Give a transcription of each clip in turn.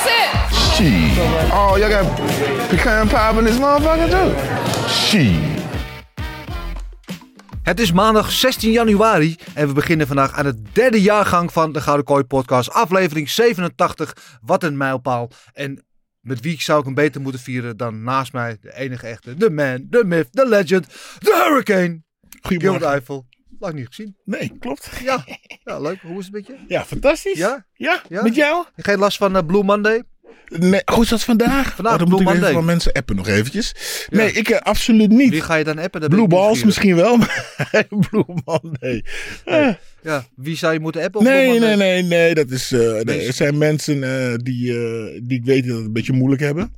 That's it. Shit. Oh, y'all got pecan pie in this motherfucker too? Shit. Het is maandag 16 januari en we beginnen vandaag aan de derde jaargang van de Gouden Kooi podcast, aflevering 87. Wat een mijlpaal. En met wie zou ik hem beter moeten vieren dan naast mij de enige echte, de man, de myth, de legend, de hurricane. Gilbert. Eiffel. Lang niet gezien. Nee, klopt. Ja, ja leuk. Hoe is het met je? Ja, fantastisch. Ja? Ja, Ja? met jou? Geen last van eh, Blue Monday? Nee, hoe is dat vandaag? Vandaag oh, dan Blue moet ik even Monday. van mensen appen nog eventjes. Nee, ik eh, absoluut niet. Wie ga je dan appen? Ben Blue Balls misschien wel, maar Blue Monday. Eh, Ja, wie zou je moeten appen? nee, nee, nee, nee, dat is... Mensen- het zijn mensen die, die ik weet dat het een beetje moeilijk hebben.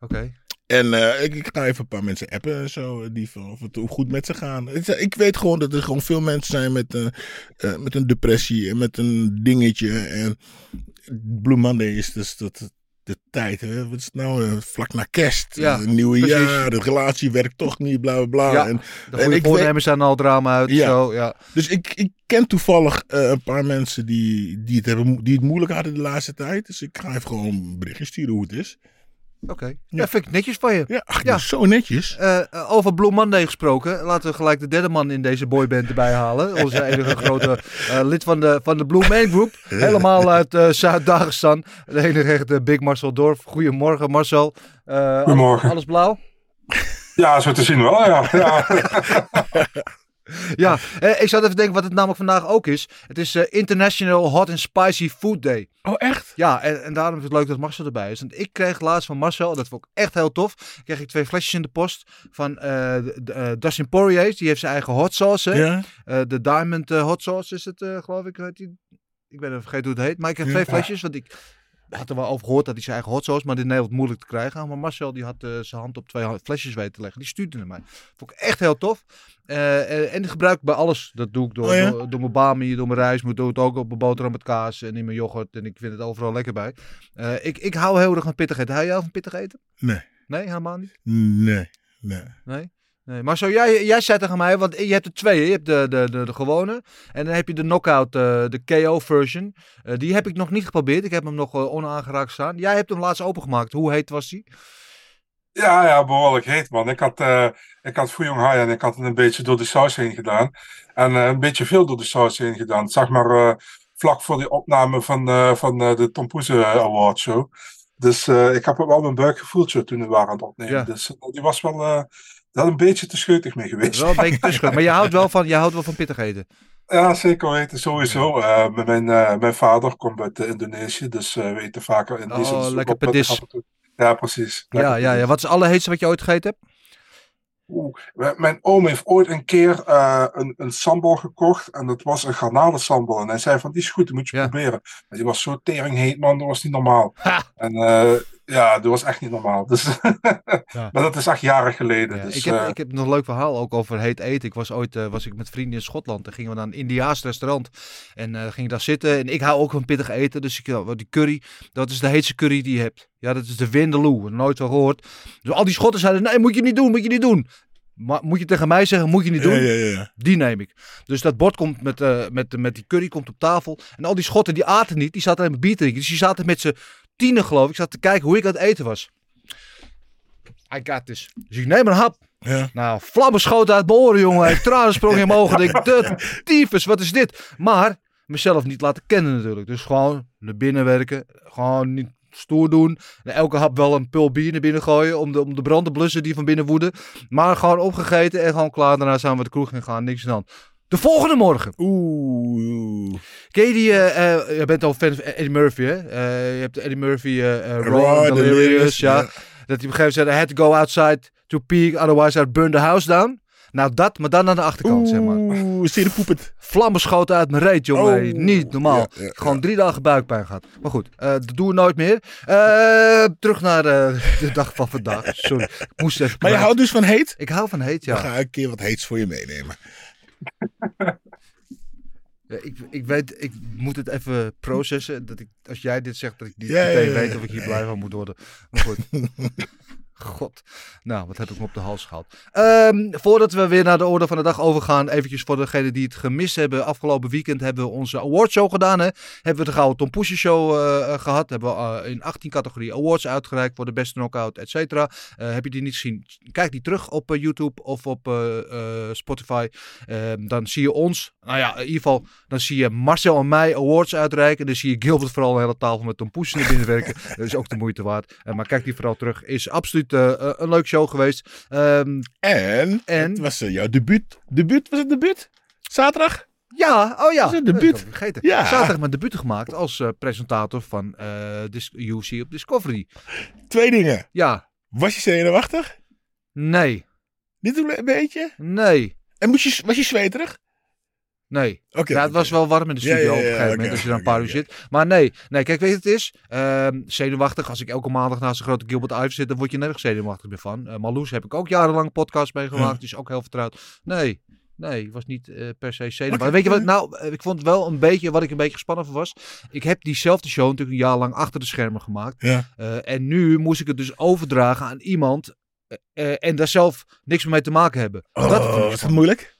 Oké. En eh, ik, ik ga even een paar mensen appen en zo, eh, die van of het hoe goed met ze gaan. Ik weet gewoon dat er gewoon veel mensen zijn met, een eh, met een depressie en met een dingetje. En Blue Monday is dus dat, de tijd. Hè? Wat is het nou? vlak na kerst, Ja, nieuwe precies. jaar, de relatie werkt toch niet, bla bla bla. Ja, en, De goede voornemens zijn al drama uit. Ja. Zo, ja. dus ik, ik ken toevallig een paar mensen die, die, het hebben, die het moeilijk hadden de laatste tijd. Dus ik ga even gewoon een berichtje sturen hoe het is. Oké. Ja. vind ik netjes van je. Ja, ach, Ja. dat zo netjes. Eh, eh, over Blue Monday gesproken, laten we gelijk de derde man in deze boyband erbij halen. Onze enige grote eh, lid van de, van de Blue Man Group. Helemaal uit eh, Zuid-Dagestan. De enige echte Big Marcel Dorf. Goedemorgen Marcel. Eh, Goedemorgen. Alles blauw? Ja, zo te zien wel, ja. ja. Ja, eh, ik zat even denken wat het namelijk vandaag ook is. Het is eh, International Hot and Spicy Food Day. Oh, echt? Ja, en, en daarom is het leuk dat Marcel erbij is. Want ik kreeg laatst van Marcel, dat vond ik echt heel tof, kreeg ik twee flesjes in de post van de, eh, Dustin Poirier. Die heeft zijn eigen hot sauce. Ja? De Diamond Hot Sauce is het, geloof ik. heet die. Ik ben even vergeten hoe het heet. Maar ik heb Ja. twee flesjes, want ik had er wel over gehoord dat hij zijn eigen hot sauce, maar dit Nederland moeilijk te krijgen. Maar Marcel die had eh, zijn hand op twee flesjes weten te leggen. Die stuurde naar mij. Vond ik echt heel tof. Eh, eh, en die gebruik ik bij alles. Dat doe ik door, Oh ja? door, door mijn bami, door mijn rijst. Maar doe het ook op mijn boterham met kaas en in mijn yoghurt. En ik vind het overal lekker bij. Ik, ik hou heel erg van pittig eten. Hou jij van pittig eten? Nee. Nee, helemaal niet. Nee. Nee. Nee? Nee, maar zo, jij, jij zei tegen mij, want je hebt er twee. Je hebt de, de, de, de gewone en dan heb je de knockout, eh, de KO-version. die heb ik nog niet geprobeerd. Ik heb hem nog eh, onaangeraakt staan. Jij hebt hem laatst opengemaakt. Hoe heet was die? ja, ja, behoorlijk heet, man. Ik had, eh ik had Fuyong Hai en ik had het een beetje door de saus heen gedaan. En eh, een beetje veel door de saus heen gedaan. Zeg maar eh, vlak voor die opname van, eh, van eh, de Tom Poeze Award Show. Dus eh, ik heb wel mijn buik gevoeld zo, toen we waren aan het opnemen. Ja. Dus eh, die was wel daar een beetje te scheutig mee geweest. Wel een beetje tussen. Maar je houdt wel van, je houdt wel van pittig eten. Ja, zeker weten, sowieso. Eh, mijn, eh, mijn vader komt uit eh, Indonesië, dus we eten vaker in Oh, lekker pedis. en. Ja, precies. Ja, Lekker ja, ja. Wat is het allerheetste wat je ooit gegeten hebt? Oeh, mijn oom heeft ooit een keer een, een sambal gekocht en dat was een garnalensambal. En hij zei van, die is goed, die moet je Ja. proberen. Maar die was zo teringheet, man, dat was niet normaal. Ha! En ja, dat was echt niet normaal. Dus, Ja. Maar dat is echt jaren geleden. Ja, dus, ik, heb, eh, ik heb nog een leuk verhaal ook over heet eten. Ik was ooit eh, was ik met vrienden in Schotland. En gingen we naar een Indiaas restaurant. En eh ging daar zitten. En ik hou ook van pittig eten. Dus ik, die curry, dat is de heetste curry die je hebt. Ja, dat is de Vindaloo. Nooit van gehoord. Dus al die Schotten zeiden, nee, moet je niet doen, moet je niet doen. Maar moet je tegen mij zeggen, moet je niet doen? Ja, ja, ja. Die neem ik. Dus dat bord komt met, eh, met, met die curry komt op tafel. En al die schotten die aten niet. Die zaten alleen maar bier drinken. Dus die zaten met z'n tienen geloof ik. Zaten te kijken hoe ik aan het eten was. I got this. Dus ik neem een hap. Ja. Nou, vlammen schoten uit mijn oren, jongen. Ik tranen sprongen in mijn ogen. Ik, de tyfus, wat is dit? Maar mezelf niet laten kennen natuurlijk. Dus gewoon naar binnen werken. Gewoon niet stoer doen. En elke hap wel een pul bier naar binnen gooien. Om de, om de brand te blussen die van binnen woeden. Maar gewoon opgegeten en gewoon klaar. Daarna zijn we de kroeg gegaan. Niks aan de volgende morgen. Oeh. Ken je die, eh, eh, je bent al fan van Eddie Murphy, hè? Eh, je hebt Eddie Murphy, eh eh, Raw, Delirious, ja. Dat hij op een gegeven moment zei, I had to go outside to pee, otherwise I'd burn the house down. Nou, dat, maar dan aan de achterkant, zeg maar. Oeh, de poepet. Vlammen schoten uit mijn reet, jongen. Oh. Niet normaal. Ja, ja, Gewoon drie dagen buikpijn gehad. Maar goed, eh, dat doen we nooit meer. Eh, terug naar eh, de dag van vandaag. Sorry, ik moest even... Maar je kwijt. houdt dus van heet? Ik hou van heet, ja. ga ik een keer wat heets voor je meenemen. Ja, ik, ik weet, ik moet het even processen. Dat ik, als jij dit zegt, dat ik niet Ja, ja, meteen ja, weet of ik hier blij van moet worden. Maar goed. God. Nou, wat heb ik me op de hals gehaald. Ehm, voordat we weer naar de orde van de dag overgaan, eventjes voor degenen die het gemist hebben. Afgelopen weekend hebben we onze awardshow gedaan. Hè? Hebben we de Gouden Tom Poesje Show eh, eh, gehad. Hebben we eh, in 18 categorieën awards uitgereikt voor de beste knockout, et cetera. Eh, heb je die niet gezien? Kijk die terug op YouTube of op Spotify. Ehm, dan zie je ons, nou ja, in ieder geval, dan zie je Marcel en mij awards uitreiken. Dan zie je Gilbert vooral een hele tafel met Tom Poesje naar binnen werken. Dat is ook de moeite waard. Maar kijk die vooral terug. Is absoluut eh, eh, een leuk show geweest. Ehm, En, En? het was eh, jouw debuut. Debuut, was het debuut? Zaterdag? ja, oh ja. Dat is een Dat debuut. vergeten. Ja. Zaterdag mijn debuut gemaakt als presentator van Dis- UFC op Discovery. Twee dingen. Ja, Was je zenuwachtig? nee, Niet een beetje? nee, En moest je, was je zweterig? Nee. Oké. ja, het was wel warm in de studio ja, op een gegeven moment als je dan een paar uur zit. Maar nee, nee, kijk, weet je wat het is? Ehm, zenuwachtig, als ik elke maandag naast een grote Gilbert Ives zit, dan word je nergens zenuwachtig meer van. Marloes heb ik ook jarenlang podcast mee gemaakt, Ja. die is ook heel vertrouwd. Nee, nee, was niet eh, per se zenuwachtig. Maar weet je wat, nou, eh, ik vond het wel een beetje, wat ik een beetje gespannen van was. Ik heb diezelfde show natuurlijk een jaar lang achter de schermen gemaakt. Ja. En nu moest ik het dus overdragen aan iemand en daar zelf niks meer mee te maken hebben. Oh, dat, spannend. moeilijk?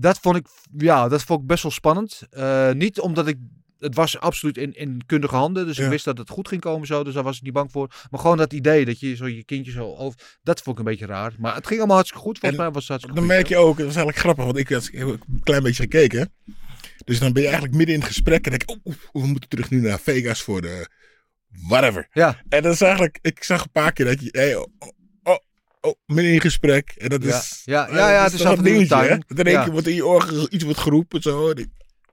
Dat vond ik, ja, dat vond ik best wel spannend. Eh, niet omdat ik, het was absoluut in, in kundige handen, dus Ja. ik wist dat het goed ging komen zo, dus daar was ik niet bang voor. Maar gewoon dat idee dat je zo je kindje zo over, dat vond ik een beetje raar. Maar het ging allemaal hartstikke goed, volgens En mij was het hartstikke Dan goed. merk je ook, dat was eigenlijk grappig, want ik had een klein beetje gekeken. Dus dan ben je eigenlijk midden in het gesprek en denk ik, oh, we moeten terug nu naar Vegas voor de whatever. Ja, En dat is eigenlijk, ik zag een paar keer dat je, hey, oh, midden in gesprek. En dat Ja. is, Ja, eh, ja, ja, dat het is en een dingetje, hè? denk Ja. je, wordt in je oren iets wordt geroepen, zo.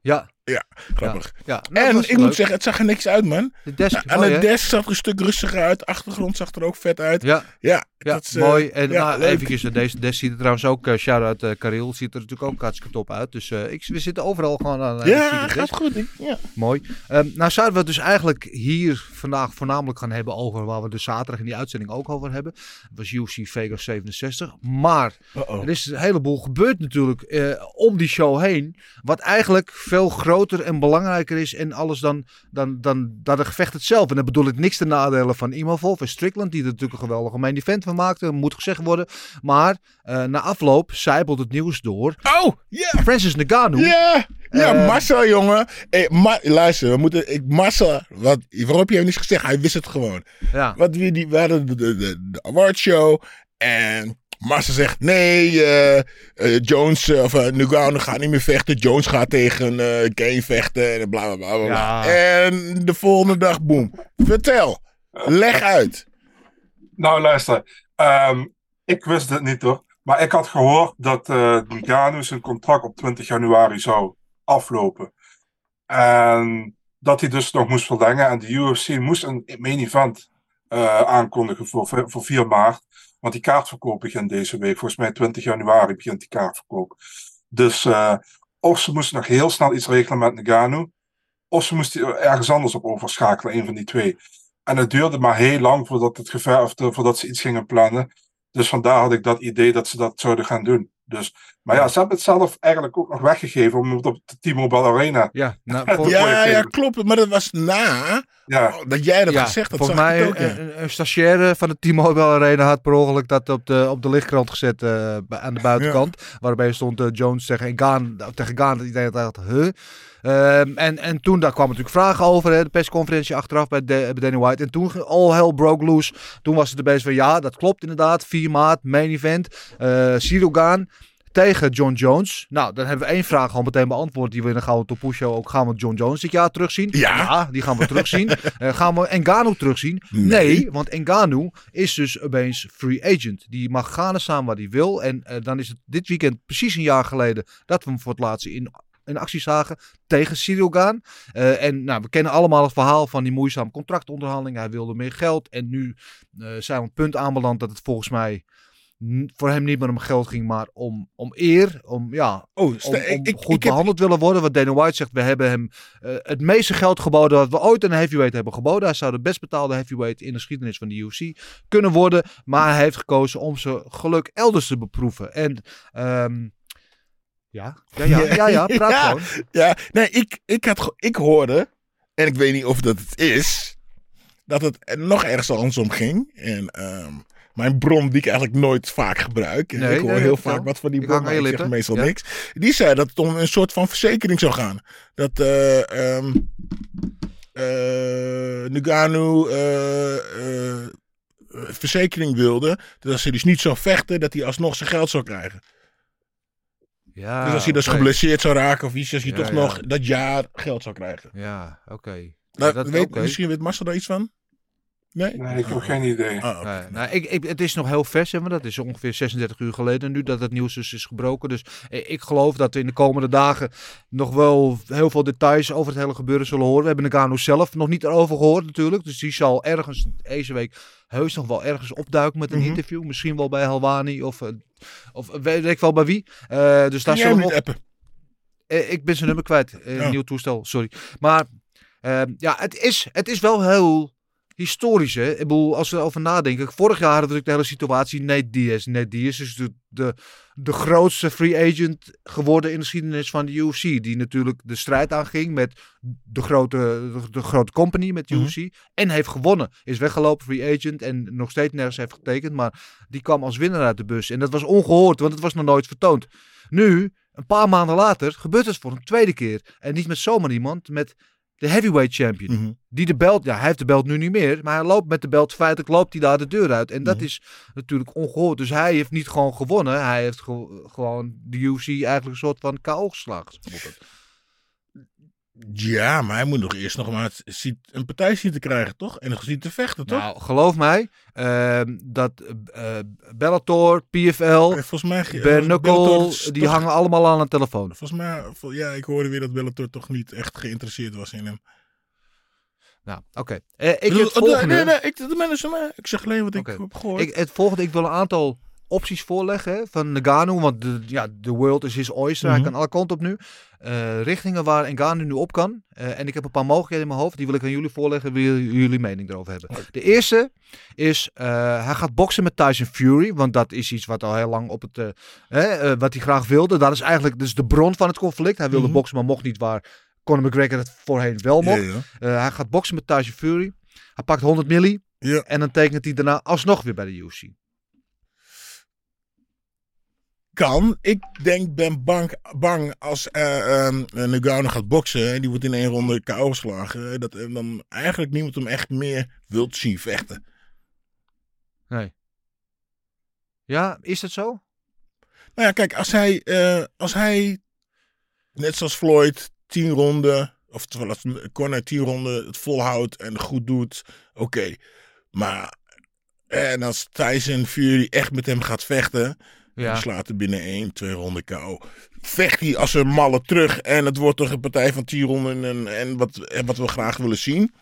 ja, Ja, grappig. ja. Nou, en ik leuk. moet zeggen, het zag er niks uit, man. de desk is Aan mooi, desk zag er een stuk rustiger uit. De achtergrond zag er ook vet uit. Ja, Ja, ja dat is, eh, mooi. En nou, leuk. eventjes, eh, deze desk ziet er trouwens ook, uh, shout-out Karel, ziet er natuurlijk ook hartstikke top uit. Dus ik, we zitten overal gewoon aan Ja, gaat goed. Ja. Mooi. Ehm, nou zouden we het dus eigenlijk hier vandaag voornamelijk gaan hebben over waar we de zaterdag in die uitzending ook over hebben. Dat was UFC Vegas 67. Maar er is een heleboel gebeurd natuurlijk om die show heen. Wat eigenlijk veel groter en belangrijker is en alles dan, dan, dan, dan het gevecht het zelf. En dan bedoel ik niks ten nadele van Imavov en Strickland. Die er natuurlijk een geweldige main event van maakte. Moet gezegd worden. Maar eh, na afloop zijpelt het nieuws door. Oh, ja. Francis Ngannou. Ja, ja Eh, Marcel, jongen. Hey, Ma- luister, we moeten. Ik, Marcel, wat, waarom heb je hem niet gezegd? Hij wist het gewoon. Ja. Wat we, die, we hadden de, de, de, de awardshow. En Marcel zegt: nee, eh, eh, Jones uh, of uh, Ngannou gaat niet meer vechten. Jones gaat tegen uh, Kane vechten. En bla bla bla. bla. Ja. En de volgende dag, boem. Vertel. Leg uit. Nou, luister. ehm, ik wist het niet hoor. Maar ik had gehoord dat uh, Ngannou zijn contract op 20 januari zou aflopen. En dat hij dus nog moest verlengen. En de UFC moest een main event uh, aankondigen voor, voor 4 maart. Want die kaartverkoop begint deze week. Volgens mij 20 januari begint die kaartverkoop. Dus uh, of ze moesten nog heel snel iets regelen met Ngannou. Of ze moesten ergens anders op overschakelen. Een van die twee. En het duurde maar heel lang voordat, het gevecht, of de, voordat ze iets gingen plannen. Dus vandaar had ik dat idee dat ze dat zouden gaan doen. Dus, maar ja, ze hebben het zelf eigenlijk ook nog weggegeven om het op de T-Mobile Arena. Ja, nou, voor, ja, ja, klopt. Maar dat was na ja. dat jij dat ja, gezegd had. Volgens zag mij ik ook, ja. een, een stagiaire van de T-Mobile Arena had per ongeluk dat op de, op de lichtkrant gezet uh, aan de buitenkant. Waarbij stond uh, Jones tegen Gaan, tegen Gaan. Dat iedereen dacht, huh? Um, en, en toen daar kwamen natuurlijk vragen over, hè, de persconferentie achteraf bij, de, bij Danny White. En toen all hell broke loose. Toen was het er best van, ja, dat klopt inderdaad. 4 maart, main event. Uh, Cyril Gaan tegen John Jones. Nou, dan hebben we één vraag al meteen beantwoord die we in de Gouden Topoe Show ook. Gaan we John Jones dit jaar terugzien? Ja. die gaan we terugzien. uh, gaan we Engano terugzien? Nee, nee want Engano is dus opeens free agent. Die mag gaan staan waar hij wil. En uh, dan is het dit weekend precies een jaar geleden dat we hem voor het laatst in in actie zagen tegen Cyril Gaan. Uh, en nou, we kennen allemaal het verhaal van die moeizame contractonderhandeling. Hij wilde meer geld. En nu uh, zijn we op het punt aanbeland dat het volgens mij voor hem niet meer om geld ging, maar om, om eer. Om, ja, Oh, om, ik, om ik, goed ik heb, behandeld willen worden. Wat Dana White zegt, we hebben hem eh, het meeste geld geboden wat we ooit een heavyweight hebben geboden. Hij zou de best betaalde heavyweight in de geschiedenis van de UFC kunnen worden. Maar hij heeft gekozen om zijn geluk elders te beproeven. En ehm, ja, ja, ja, ja, ja, praat Ja. gewoon. ja, nee, ik, ik, had, ik hoorde, en ik weet niet of dat het is, dat het nog ergens andersom ging. En ehm, mijn bron die ik eigenlijk nooit vaak gebruik. Nee, ik hoor nee, heel vaak wat van die Ik bron, maar ik zeg meestal Ja. niks. Die zei dat het om een soort van verzekering zou gaan. Dat eh ehm eh, Ngannou eh, verzekering wilde. Dat als hij dus niet zou vechten, dat hij alsnog zijn geld zou krijgen. Ja, dus als hij dus Ah, oké. geblesseerd zou raken of iets, als hij Ja, toch nog dat jaar geld zou krijgen. Ja, oké. Nou, weet, oké. Misschien weet Marcel daar iets van? Nee? Nee, ik heb geen idee. Ah. Nee, nou, ik, ik, het is nog heel vers, hè, maar dat is ongeveer 36 uur geleden nu dat het nieuws dus is gebroken. Dus eh, ik geloof dat we in de komende dagen nog wel heel veel details over het hele gebeuren zullen horen. We hebben Nagano zelf nog niet erover gehoord natuurlijk. Dus die zal ergens deze week heus nog wel ergens opduiken met een Mhm. interview. Misschien wel bij Halwani of, eh, of weet ik wel bij wie. Eh, dus daar zullen we appen? eh, ik ben zijn nummer kwijt. Oh. Nieuw toestel, sorry. Maar ehm, ja, het is, het is wel heel historisch. Hè? Ik bedoel, als we erover nadenken. Vorig jaar hadden we natuurlijk de hele situatie. Nate Diaz. Nate Diaz is de, de, de grootste free agent geworden in de geschiedenis van de UFC. Die natuurlijk de strijd aanging met de grote, de, de grote company, met Mhm. UFC. En heeft gewonnen. Is weggelopen, free agent. En nog steeds nergens heeft getekend. Maar die kwam als winnaar uit de bus. En dat was ongehoord, want het was nog nooit vertoond. Nu, een paar maanden later, gebeurt het voor een tweede keer. En niet met zomaar iemand, met de heavyweight champion. Mhm. Die de belt, ja, hij heeft de belt nu niet meer. Maar hij loopt met de belt, feitelijk loopt hij daar de deur uit. En dat Mhm. is natuurlijk ongehoord. Dus hij heeft niet gewoon gewonnen. Hij heeft ge- gewoon de UFC eigenlijk een soort van KO geslagen. Ja, maar hij moet nog eerst nog maar een partij zien te krijgen, toch? En nog zien te vechten, toch? Nou, geloof mij, ehm, dat eh, Bellator, PFL, volgens mij... Bare Bellator Knuckle, is die toch- hangen allemaal aan de telefoon. Volgens mij, ja, ik hoorde weer dat Bellator toch niet echt geïnteresseerd was in hem. Nou, oké. Eh, ik bedoel, heb het volgende. Nee, nee, ik, de maar ik zeg alleen wat ik heb gehoord. Ik, het volgende, ik wil een aantal opties voorleggen van Ngannou, want de, ja, de world is his oyster, hij Mhm. kan alle kanten op nu. Eh, richtingen waar Ngannou nu op kan. Eh, en ik heb een paar mogelijkheden in mijn hoofd, die wil ik aan jullie voorleggen, wil jullie mening erover hebben. De eerste is, eh, hij gaat boksen met Tyson Fury, want dat is iets wat al heel lang op het, hè, wat hij graag wilde. Dat is eigenlijk dus de bron van het conflict. Hij wilde Mhm. boksen, maar mocht niet waar Conor McGregor het voorheen wel mocht. Eh, hij gaat boksen met Tyson Fury. Hij pakt 100 milli. Ja. En dan tekent hij daarna alsnog weer bij de UFC. Kan. Ik denk, ben bang, bang als eh ehm, Ngannou gaat boksen en die wordt in één ronde KO geslagen, eh, dat er dan eigenlijk niemand hem echt meer wilt zien vechten. Nee. Ja, is dat zo? Nou ja, kijk, als hij, eh, als hij net zoals Floyd tien ronden, of terwijl als Conor tien ronden het volhoudt en goed doet, oké. Maar en als Tyson Fury echt met hem gaat vechten, Ja. die slaat er binnen één, twee ronden KO. Vecht hij als een malle terug en het wordt toch een partij van tien ronden en, en, wat, en wat we graag willen zien.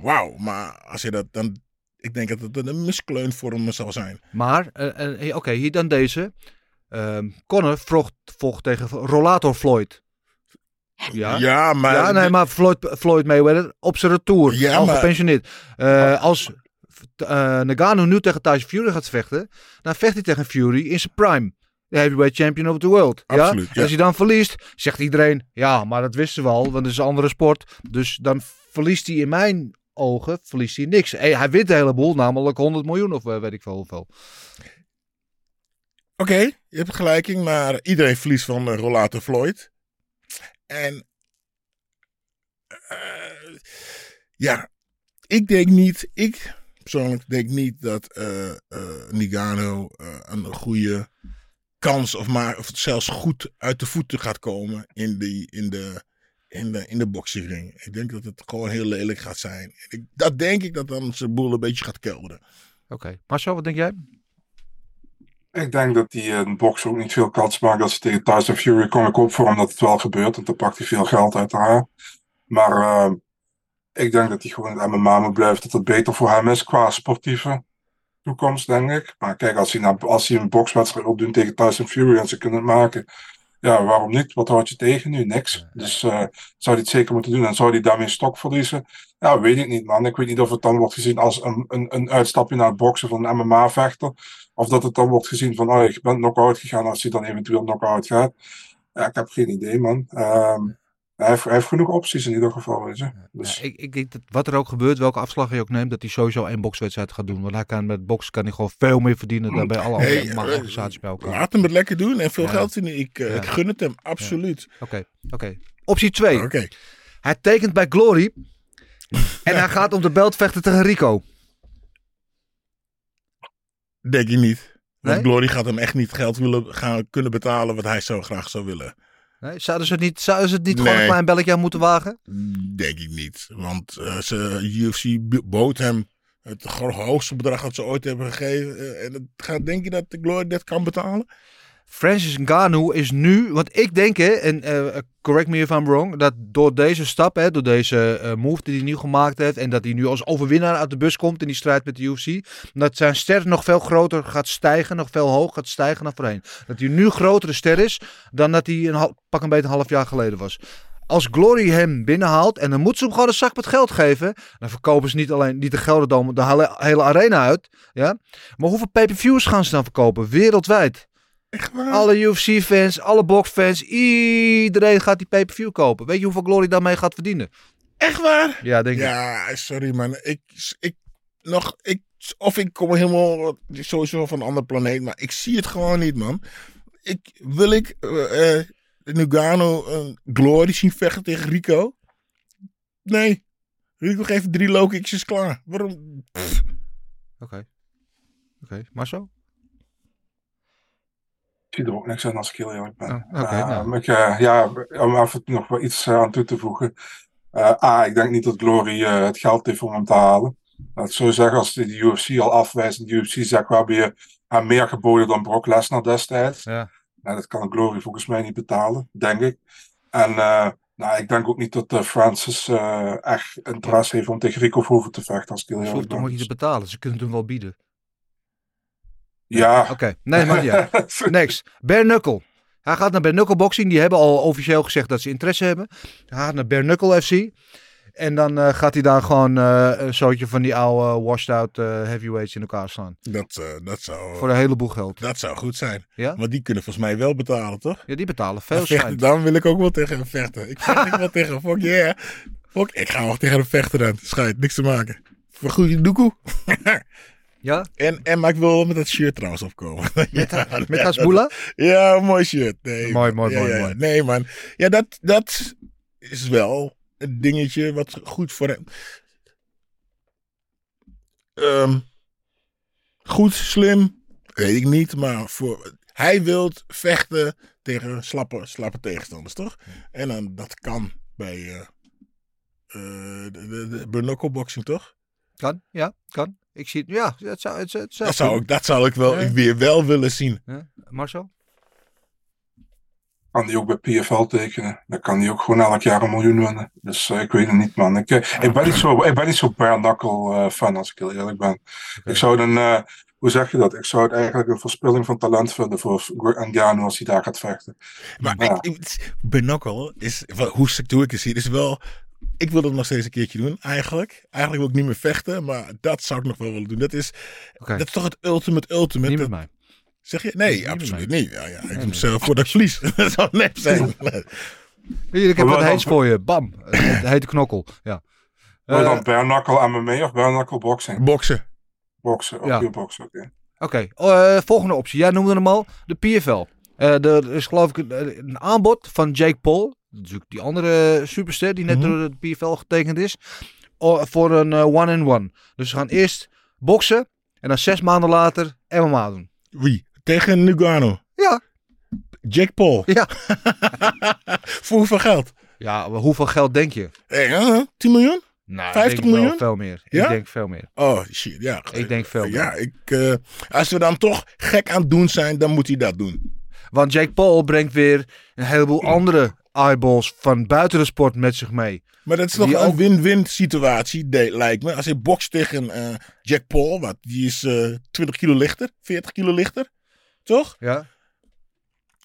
Wauw, maar als je dat dan, ik denk dat het een miskleun voor hem zal zijn. Maar, eh, eh, oké, hier dan deze. Ehm Conor vocht, vocht tegen Rollator Floyd. Ja. Ja, maar, ja, nee, maar Floyd, Floyd Mayweather op zijn retour. Ja, al maar- gepensioneerd. Eh, als eh Nagano nu tegen Tyson Fury gaat vechten, dan vecht hij tegen Fury in zijn prime. De heavyweight champion of the world. Absoluut, ja? ja. Als hij dan verliest, zegt iedereen, ja, maar dat wisten we al, want het is een andere sport. Dus dan verliest hij in mijn ogen, verliest hij niks. Hey, hij wint een heleboel, namelijk 100 miljoen of eh, weet ik veel hoeveel. Oké, je hebt gelijking, maar iedereen verliest van uh, Floyd. En ja, ik denk niet, ik persoonlijk denk niet dat eh eh Nigano eh, een goede kans of, maar, of zelfs goed uit de voeten gaat komen in, die, in de, in de, in de boxingring. Ik denk dat het gewoon heel lelijk gaat zijn. Ik, dat denk ik dat dan zijn boel een beetje gaat kelderen. Oké, Marcel, wat denk jij? Ik denk dat hij een box ook niet veel kans maakt. Als hij tegen Tyson Fury kom ik op voor hem dat het wel gebeurt. Want dan pakt hij veel geld uit haar. Maar uh, ik denk dat hij gewoon in het MMA moet blijven. Dat het beter voor hem is qua sportieve. toekomst, denk ik. Maar kijk, als hij, naar, als hij een bokswedstrijd opdoet tegen Tyson Fury en ze kunnen het maken, ja, waarom niet? Wat houd je tegen nu? Niks. Dus eh, zou hij het zeker moeten doen. En zou hij daarmee stok verliezen? Ja, weet ik niet, man. Ik weet niet of het dan wordt gezien als een, een, een uitstapje naar het boksen van een MMA-vechter. Of dat het dan wordt gezien van, oh, je bent knock-out gegaan als hij dan eventueel knock-out gaat. Ja, ik heb geen idee, man. Ehm, hij, heeft, hij heeft genoeg opties in ieder geval, weet je. Dus, Ja, ik, ik denk dat wat er ook gebeurt, welke afslag je ook neemt, dat hij sowieso één bokswedstrijd gaat doen. Want hij kan met boksen kan hij gewoon veel meer verdienen dan bij alle andere Hey, ma- eh, organisaties bij elkaar. Laat hem het lekker doen en veel Ja. geld verdienen. Ik, eh, Ja. ik gun het hem, absoluut. Oké, oké. Optie 2. Oké. Hij tekent bij Glory. en hij gaat om de belt vechten tegen Rico. Denk ik niet. Want Nee? Glory gaat hem echt niet geld willen gaan kunnen betalen wat hij zo graag zou willen. Nee, zouden ze het niet, zouden ze het niet gewoon een klein belletje aan moeten wagen? Denk ik niet. Want eh, ze, UFC bood hem het hoogste bedrag dat ze ooit hebben gegeven. Eh, en het gaat, denk je dat de Glory dat kan betalen? Francis Ngannou is nu, want ik denk, hè, en eh, correct me if I'm wrong, dat door deze stap, hè, door deze eh, move die hij nu gemaakt heeft, en dat hij nu als overwinnaar uit de bus komt in die strijd met de UFC, dat zijn ster nog veel groter gaat stijgen, nog veel hoog gaat stijgen naar voorheen. Dat hij nu grotere ster is dan dat hij een pak een beetje een half jaar geleden was. Als Glory hem binnenhaalt en dan moet ze hem gewoon een zak met geld geven, dan verkopen ze niet alleen niet de Gelderdome, de hele, hele arena uit, ja. Maar hoeveel pay-per-views gaan ze dan verkopen wereldwijd? Echt waar? Alle UFC-fans, alle boxfans, iedereen gaat die pay-per-view kopen. Weet je hoeveel Glory daarmee gaat verdienen? Echt waar? Ja, denk ik. Ja, sorry man. Ik, ik, nog, ik, of ik kom helemaal sowieso van een ander planeet, maar ik zie het gewoon niet, man. Ik, wil ik eh eh, Nugano een Glory zien vechten tegen Rico? Nee. Rico geeft drie low kicks, is klaar. Waarom? Oké. Oké, maar zo? Ik zie er ook niks aan als ik heel eerlijk ben. Oh, oké, Eh, nou. ik, eh, ja, om even nog wel iets eh, aan toe te voegen. Eh, A, ik denk niet dat Glory het geld heeft om hem te halen. Laat ik zo zeggen, als de, UFC al afwijst en de UFC zegt, we hebben je aan meer geboden dan Brock Lesnar destijds. Ja. Nou, dat kan Glory volgens mij niet betalen, denk ik. En nou, ik denk ook niet dat Francis echt interesse heeft om tegen Rico Verhoeven te vechten, als ik heel Ze eerlijk ben. niet te betalen. Ze kunnen hem wel bieden. Ja. Oké, nee, maar ja. Next. Bare. Hij gaat naar Bare Boxing. Die hebben al officieel gezegd dat ze interesse hebben. Hij gaat naar Bare FC. En dan eh, gaat hij daar gewoon eh, een soortje van die oude washed out eh, heavyweights in elkaar slaan. dat, eh, dat, zou, Voor een heleboel geld. dat zou goed zijn. Ja? Want die kunnen volgens mij wel betalen, toch? Ja, die betalen veel vechten, schijn. dan wil ik ook wel tegen hem vechten. Ik vecht ik wel tegen. Fuck yeah. Fuck, ik ga wel tegen hem vechten dan. Schijt, niks te maken. Voor goede doekoe. Ja? En, en, maar ik wil wel met dat shirt trouwens opkomen. ja, Met Hasbula? Ja, een mooi shirt. Nee, Mooi, mooi, Ja, mooi, ja, mooi. Nee, man. Ja, dat, dat is wel een dingetje wat goed voor hem. Ehm, goed, slim, weet ik niet, maar voor, hij wil vechten tegen slappe, slappe tegenstanders, toch? En dan, dat kan bij eh eh, de, de, de boxing, toch? Kan, ja, kan. Ik zie het, ja, het zou, het, het zou Dat zou, ik, dat zou ik wel Ja. weer wel willen zien. Ja, Marcel? kan die ook bij PFL tekenen. Dan kan hij ook gewoon elk jaar een miljoen winnen. Dus eh, ik weet het niet, man. Ik, eh, ik, ben, niet zo, ik ben niet zo bare knuckle eh, fan, als ik heel eerlijk ben. Ik zou dan, eh, hoe zeg je dat? Ik zou het eigenlijk een verspilling van talent vinden voor Ngannou als hij daar gaat vechten. Maar Ja. ik, is, hoe doe ik het zie, is wel... Ik wil het nog steeds een keertje doen, eigenlijk. Eigenlijk wil ik niet meer vechten, maar dat zou ik nog wel willen doen. Dat is, dat is toch het ultimate ultimate. Niet met Dat- mij. zeg je? Nee, absoluut niet. Ja, ja, ik doe zelf voordat ik verlies. dat zou nep zijn. Hier, ik heb wat heets voor je. Bam. Het heet knokkel. Ja. Wil je Eh, dan bare knuckle MMA of bare knuckle boxing? Boksen. Boksen, ook Ja. boksen, oké. Oké, eh, volgende optie. Jij noemde hem al, de PFL. Eh, er is geloof ik een, een aanbod van Jake Paul. Natuurlijk die andere superster die net Mhm. door de PFL getekend is. voor een eh, one-in-one. dus ze gaan eerst boksen. En dan zes maanden later MMA doen. Wie? Tegen Nugano. Ja. Jack Paul. Ja. Voor hoeveel geld? Ja, maar hoeveel geld denk je? Hey, eh, 10 miljoen? Nou, 50 ik denk wel miljoen? veel meer. Ja? Ik denk veel meer. Oh, shit. Ja. Ik denk veel Ja, ik, eh, als we dan toch gek aan het doen zijn, dan moet hij dat doen. Want Jake Paul brengt weer een heleboel andere eyeballs van buiten de sport met zich mee. Maar dat is Die toch een win-win situatie, lijkt me. Als hij bokst tegen eh, Jack Paul, wat, die is eh 20 kilo lichter, 40 kilo lichter. Toch? Ja.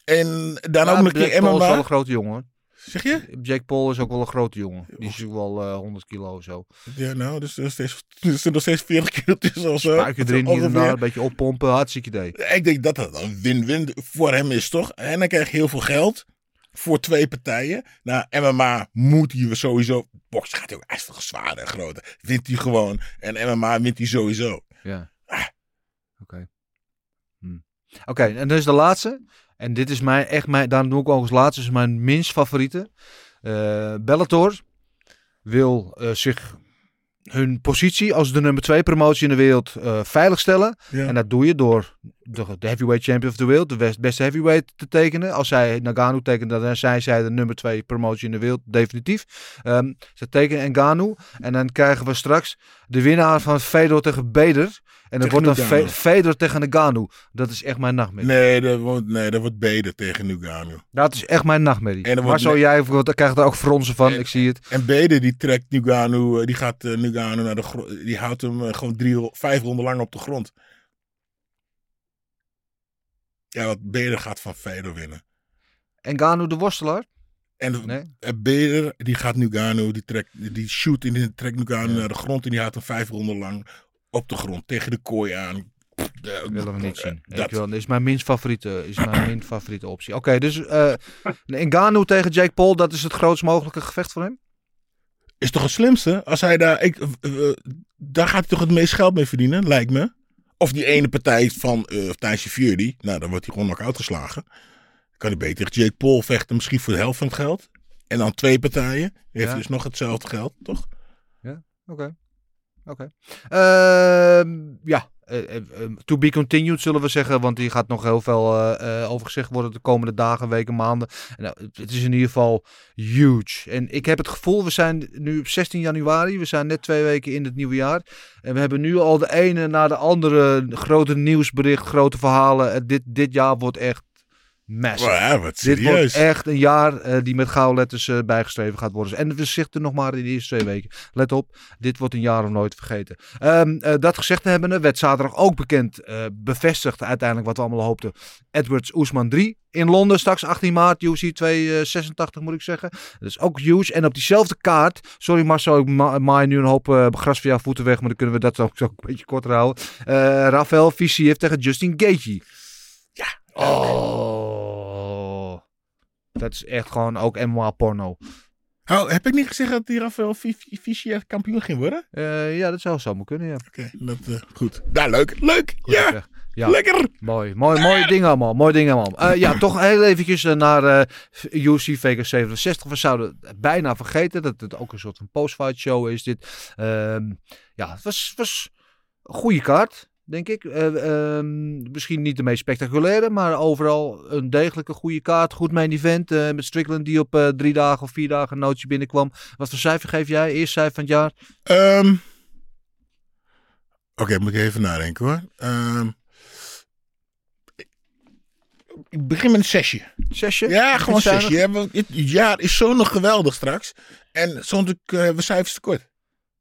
En dan Maar ook nog een Jack keer Paul is wel MMA. een grote jongen. Zeg je? Jack Paul is ook wel een grote jongen. Die is ook wel eh 100 kilo of zo. Ja, nou, dus er zitten nog steeds 40 kilo tussen of zo. Erin hier en Ongeveer. daar, een beetje oppompen. Hartstikke idee. Ik denk dat dat een win-win voor hem is, toch? En dan krijg je heel veel geld voor twee partijen. Nou, MMA moet hij sowieso... Box gaat heel, hij is zwaarder en groter. Wint hij gewoon. En MMA wint hij sowieso. Ja. Oké. Hm. Oké, en is de laatste. En dit is mijn, echt mijn, daarom doe ik ook als laatste, is mijn minst favoriete. Eh, Bellator wil eh, zich hun positie als de nummer 2 promotie in de wereld eh veiligstellen. Ja. En dat doe je door de, de heavyweight champion of the world, de best- beste heavyweight te tekenen. Als zij Nagano tekenen, dan zijn zij de nummer 2 promotie in de wereld, definitief. Ehm, ze tekenen Ngannou en dan krijgen we straks de winnaar van Fedor tegen Bader. En dat wordt dan Fe-. Fedor tegen Nagano. Dat is echt mijn nachtmerrie. Nee, dat wordt, nee, dat wordt beter tegen Nugano. Dat is echt mijn nachtmerrie. En maar zo jij krijgt er ook fronsen van, En- ik zie het. En Bede die trekt Nugano, eh, die gaat eh, Nugano naar de grond. Die houdt hem eh, gewoon drie, vijf ronden lang op de grond. Ja, want Bede gaat van Fedor winnen. Ngannou de worstelaar? En Nee? Beder, die gaat Nugano, die, trekt, die shoot in die trekt Nugano naar de grond en die houdt hem vijf ronden lang op de grond tegen de kooi aan. Eh, willen we niet zien. Dat, Ik wil, dat is mijn minst favoriete, is mijn minst favoriete optie. Oké, dus eh Ngannou tegen Jake Paul, dat is het grootst mogelijke gevecht voor hem? is toch het slimste? Als hij daar, ik, eh, eh, daar gaat hij toch het meest geld mee verdienen, lijkt me. Of die ene partij van eh Tyson Fury, nou dan wordt hij gewoon knock-out geslagen. Kan hij beter tegen Jake Paul vechten, misschien voor de helft van het geld. En dan twee partijen, heeft Ja. dus nog hetzelfde geld, toch? Oké. Oké. Ehm, ja, eh, eh, eh, to be continued zullen we zeggen, want hier gaat nog heel veel eh, over gezegd worden de komende dagen, weken, maanden. En, nou, het- is in ieder geval huge. En ik heb het gevoel, we zijn nu op 16 januari, we zijn net twee weken in het nieuwe jaar. En we hebben nu al de ene na de andere grote nieuwsbericht, grote verhalen. Dit, dit jaar wordt echt massive. Ja, wat Dit wordt echt een jaar eh, die met gouden letters eh, bijgeschreven gaat worden. En we zitten nog maar in de eerste twee weken. Let op, dit wordt een jaar om nooit vergeten. Ehm, eh, dat gezegd hebbende werd zaterdag ook bekend, bevestigd uiteindelijk wat we allemaal hoopten. Edwards Oesman 3 in Londen straks 18 maart, UFC 286 moet ik zeggen. Dat is ook huge. En op diezelfde kaart, sorry Marcel, ik ma maai nu een hoop gras voor jouw voeten weg, maar dan kunnen we dat ook, ook een beetje korter houden. Rafael Fisiev tegen Justin Gaethje. Ja. Oh. Dat is echt gewoon ook MMA porno. Oh, heb ik niet gezegd dat die Rafael Fischer kampioen ging worden? Eh, ja, dat zou zomaar kunnen, ja. Oké, dat eh, goed. Nou, leuk. Leuk. Goed ja, lekker. Mooi, mooi, mooie dingen allemaal. Mooie dingen allemaal. Eh, ja, toch heel eventjes naar UFC Vegas 67. We zouden bijna vergeten dat het ook een soort van post-fight show is dit. Ehm, ja, het was, was een goede kaart, denk ik. Eh, ehm, misschien niet de meest spectaculaire, maar overal een degelijke goede kaart. Goed main event eh, met Strickland die op eh, drie dagen of vier dagen een nootje binnenkwam. Wat voor cijfer geef jij? Eerst cijfer van het jaar? Ehm, Oké, moet ik even nadenken hoor. Ehm, ik begin met een zesje. Zesje? Ja, gewoon zesje. hè, want Het jaar is zo nog geweldig straks. En soms hebben we cijfers tekort.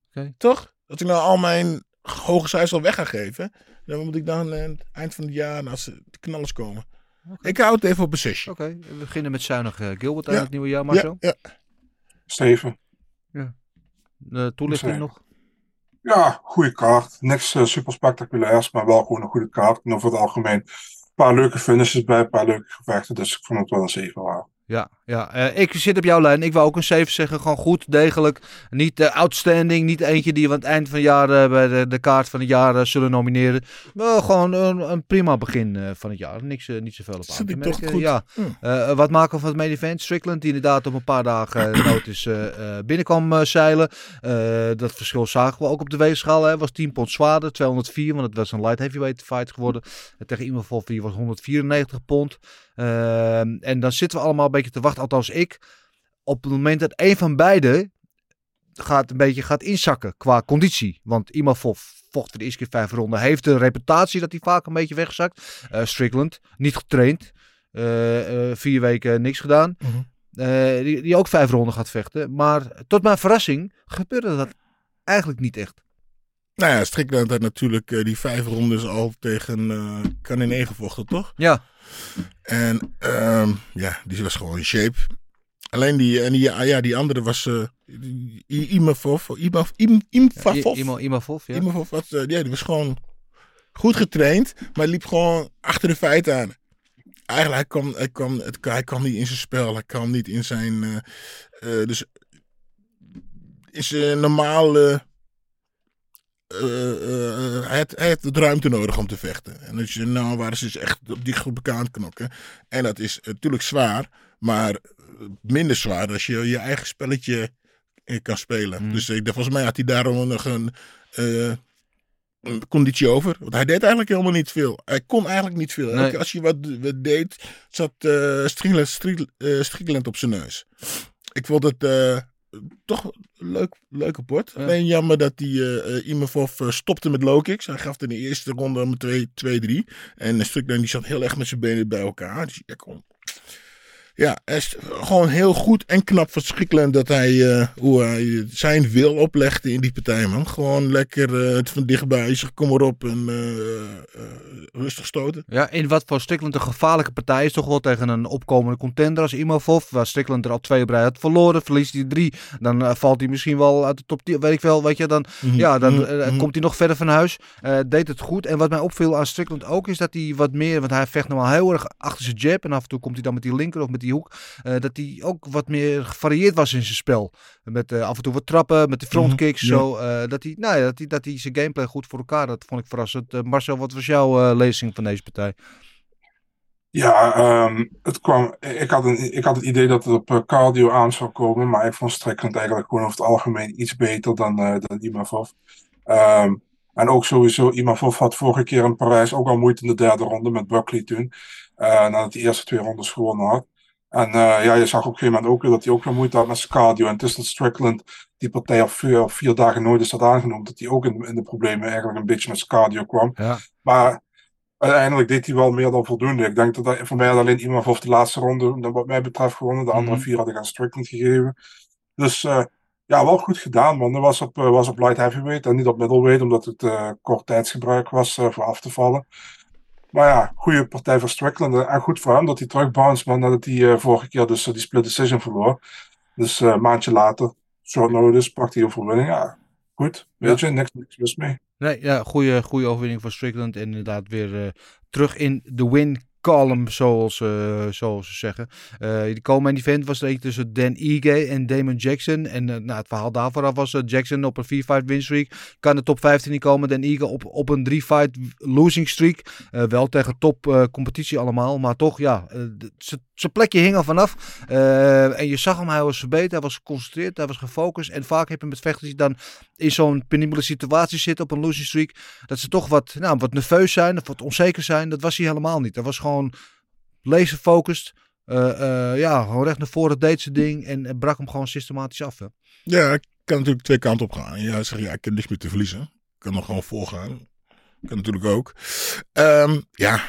Oké. Toch? Dat ik nou al mijn hoge cijfers al weg ga geven. Dan moet ik dan aan het eind van het jaar, als de knallers komen. Ik hou het even op een zesje. Oké, we beginnen met zuinig eh, Gilbert aan Ja. het nieuwe jaar, Ja, Marcel. ja. Steven. De toelichting nog? Ja, goede kaart. Niks eh, super spectaculairs, maar wel gewoon een goede kaart. En over het algemeen een paar leuke finishes bij, een paar leuke gevechten. Dus ik vond het wel een 7 waard. Ja, ja. Eh, ik zit op jouw lijn. Ik wou ook een 7 zeggen. Gewoon goed, degelijk. Niet eh, outstanding. Niet eentje die we aan het eind van het jaar eh, bij de, de kaart van het jaar zullen nomineren. Maar gewoon een, een prima begin van het jaar. Niks, niet zoveel op aan te merken. goed? Ja. Hm. Eh, wat maken we van het main event? Strickland, die inderdaad op een paar dagen uh, notice binnenkwam zeilen. Dat verschil zagen we ook op de weegschaal. Hè. was 10 pond zwaarder, 204, want het was een light heavyweight fight geworden. Tegen iemand van 4 was 194 pond. Eh, en dan zitten we allemaal een beetje te wachten, althans ik. Op het moment dat een van beiden gaat een beetje gaat inzakken qua conditie. Want iemand vocht de eerste keer vijf ronden. Heeft de reputatie dat hij vaak een beetje wegzakt. Uh, Strickland, niet getraind. Uh, uh, vier weken niks gedaan. Mhm. eh, die, die ook vijf ronden gaat vechten. Maar tot mijn verrassing gebeurde dat eigenlijk niet echt. Nou ja, Strickland had natuurlijk eh, die vijf rondes al tegen uh, Kanin gevochten, toch? Ja. En ehm, ja, die was gewoon in shape. Alleen die, en die, ja, die andere was uh, Imavov. Imavov. Imavov. Imavov, ja. Imavov was, ja, die was gewoon goed getraind, maar liep gewoon achter de feiten aan. Eigenlijk, hij kwam, hij kwam, het, hij kwam niet in zijn spel. Hij kwam niet in zijn... dus in zijn normale uh, hij, had, hij had ruimte nodig om te vechten. En dus, nou waren ze dus echt op die groep aan het knokken. En dat is natuurlijk zwaar, maar minder zwaar als je je eigen spelletje kan spelen. Mm. Dus ik, volgens mij had hij daarom nog een, uh, een, conditie over. Want hij deed eigenlijk helemaal niet veel. Hij kon eigenlijk niet veel. Nee. Als je wat, wat, deed, zat uh, Strickland, op zijn neus. Ik vond het toch leuk, leuke port. Ja. Alleen jammer dat die uh, Imavov stopte met low kicks. Hij gaf in de eerste ronde met 2-3. En Strickland die zat heel erg met zijn benen bij elkaar. Dus hij kon ja, is gewoon heel goed en knap Strickland dat hij, uh, hoe hij zijn wil oplegde in die partij, man. Gewoon lekker uh, het van dichtbij zich, kom erop en uh, rustig stoten. Ja, in wat voor Strickland een gevaarlijke partij is, toch wel tegen een opkomende contender als Imavov, waar Strickland er al twee op rij had verloren, verliest hij drie, dan valt hij misschien wel uit de top 10, weet ik wel, weet je, dan, mm -hmm. ja, dan mm -hmm. komt hij nog verder van huis. deed het goed. En wat mij opviel aan Strickland ook, is dat hij wat meer, want hij vecht normaal heel erg achter zijn jab en af en toe komt hij dan met die linker of met die hoek. Uh, dat hij ook wat meer gevarieerd was in zijn spel. Met uh, af en toe wat trappen, met de frontkicks. Mm -hmm. zo, uh, dat, hij, nou ja, dat, hij, dat hij zijn gameplay goed voor elkaar Dat vond ik verrassend. Marcel, wat was jouw lezing van deze partij? Ja, um, het kwam, ik, had een, ik had het idee dat het op cardio aan zou komen. Maar ik vond Strickland eigenlijk gewoon over het algemeen iets beter dan, dan Imavov. Um, en ook sowieso, Imavov had vorige keer in Parijs ook al moeite in de derde ronde met Buckley toen. nadat hij de eerste twee rondes gewonnen had. En uh, ja, je zag op een gegeven moment ook weer dat hij ook weer moeite had met zijn cardio. En tussen Strickland die partij op vier, vier dagen nooit is dat aangenomen. Dat hij ook in, in de problemen eigenlijk een beetje met zijn cardio kwam. Ja. Maar uiteindelijk deed hij wel meer dan voldoende. Ik denk dat dat voor mij alleen iemand of de laatste ronde, wat mij betreft, gewonnen. De andere mm. vier had ik aan Strickland gegeven. Dus uh, ja, wel goed gedaan, man. Dat was op, uh, was op light heavyweight en niet op middleweight, omdat het uh, kort tijdsgebruik was voor af te vallen. Maar ja, goede partij voor Strickland. En goed voor hem dat hij terugbounced, maar nadat hij uh, vorige keer dus uh, die split decision verloor. Dus een maandje later, short notice, pakt hij overwinning. Ja, goed. Weet ja. je, niks, niks mis mee. Nee, ja, goede, goede overwinning voor Strickland. En inderdaad weer terug in de win column, zoals, uh, zoals ze zeggen. Uh, die komen event was er tussen Dan Ige en Damon Jackson. En uh, nou, het verhaal daarvoor was Jackson op een 4-fight win streak. Kan de top 15 niet komen. Dan Ige op, op een 3-fight losing streak. wel tegen top competitie allemaal. Maar toch, ja, zijn plekje hing er vanaf. en je zag hem, hij was verbeterd. Hij was geconcentreerd, hij was gefocust. En vaak heb je met vechters die dan in zo'n penibele situatie zitten op een losing streak. Dat ze toch wat, nou, wat nerveus zijn of wat onzeker zijn. Dat was hij helemaal niet. Dat was gewoon gewoon laser-focused. Uh, uh, ja, gewoon recht naar voren deed zijn ding en, brak hem gewoon systematisch af. Hè? Ja, ik kan natuurlijk twee kanten op gaan. Ja, zeg ja, ik heb niks meer te verliezen. Ik kan nog gewoon voorgaan. Kan natuurlijk ook. Um, ja,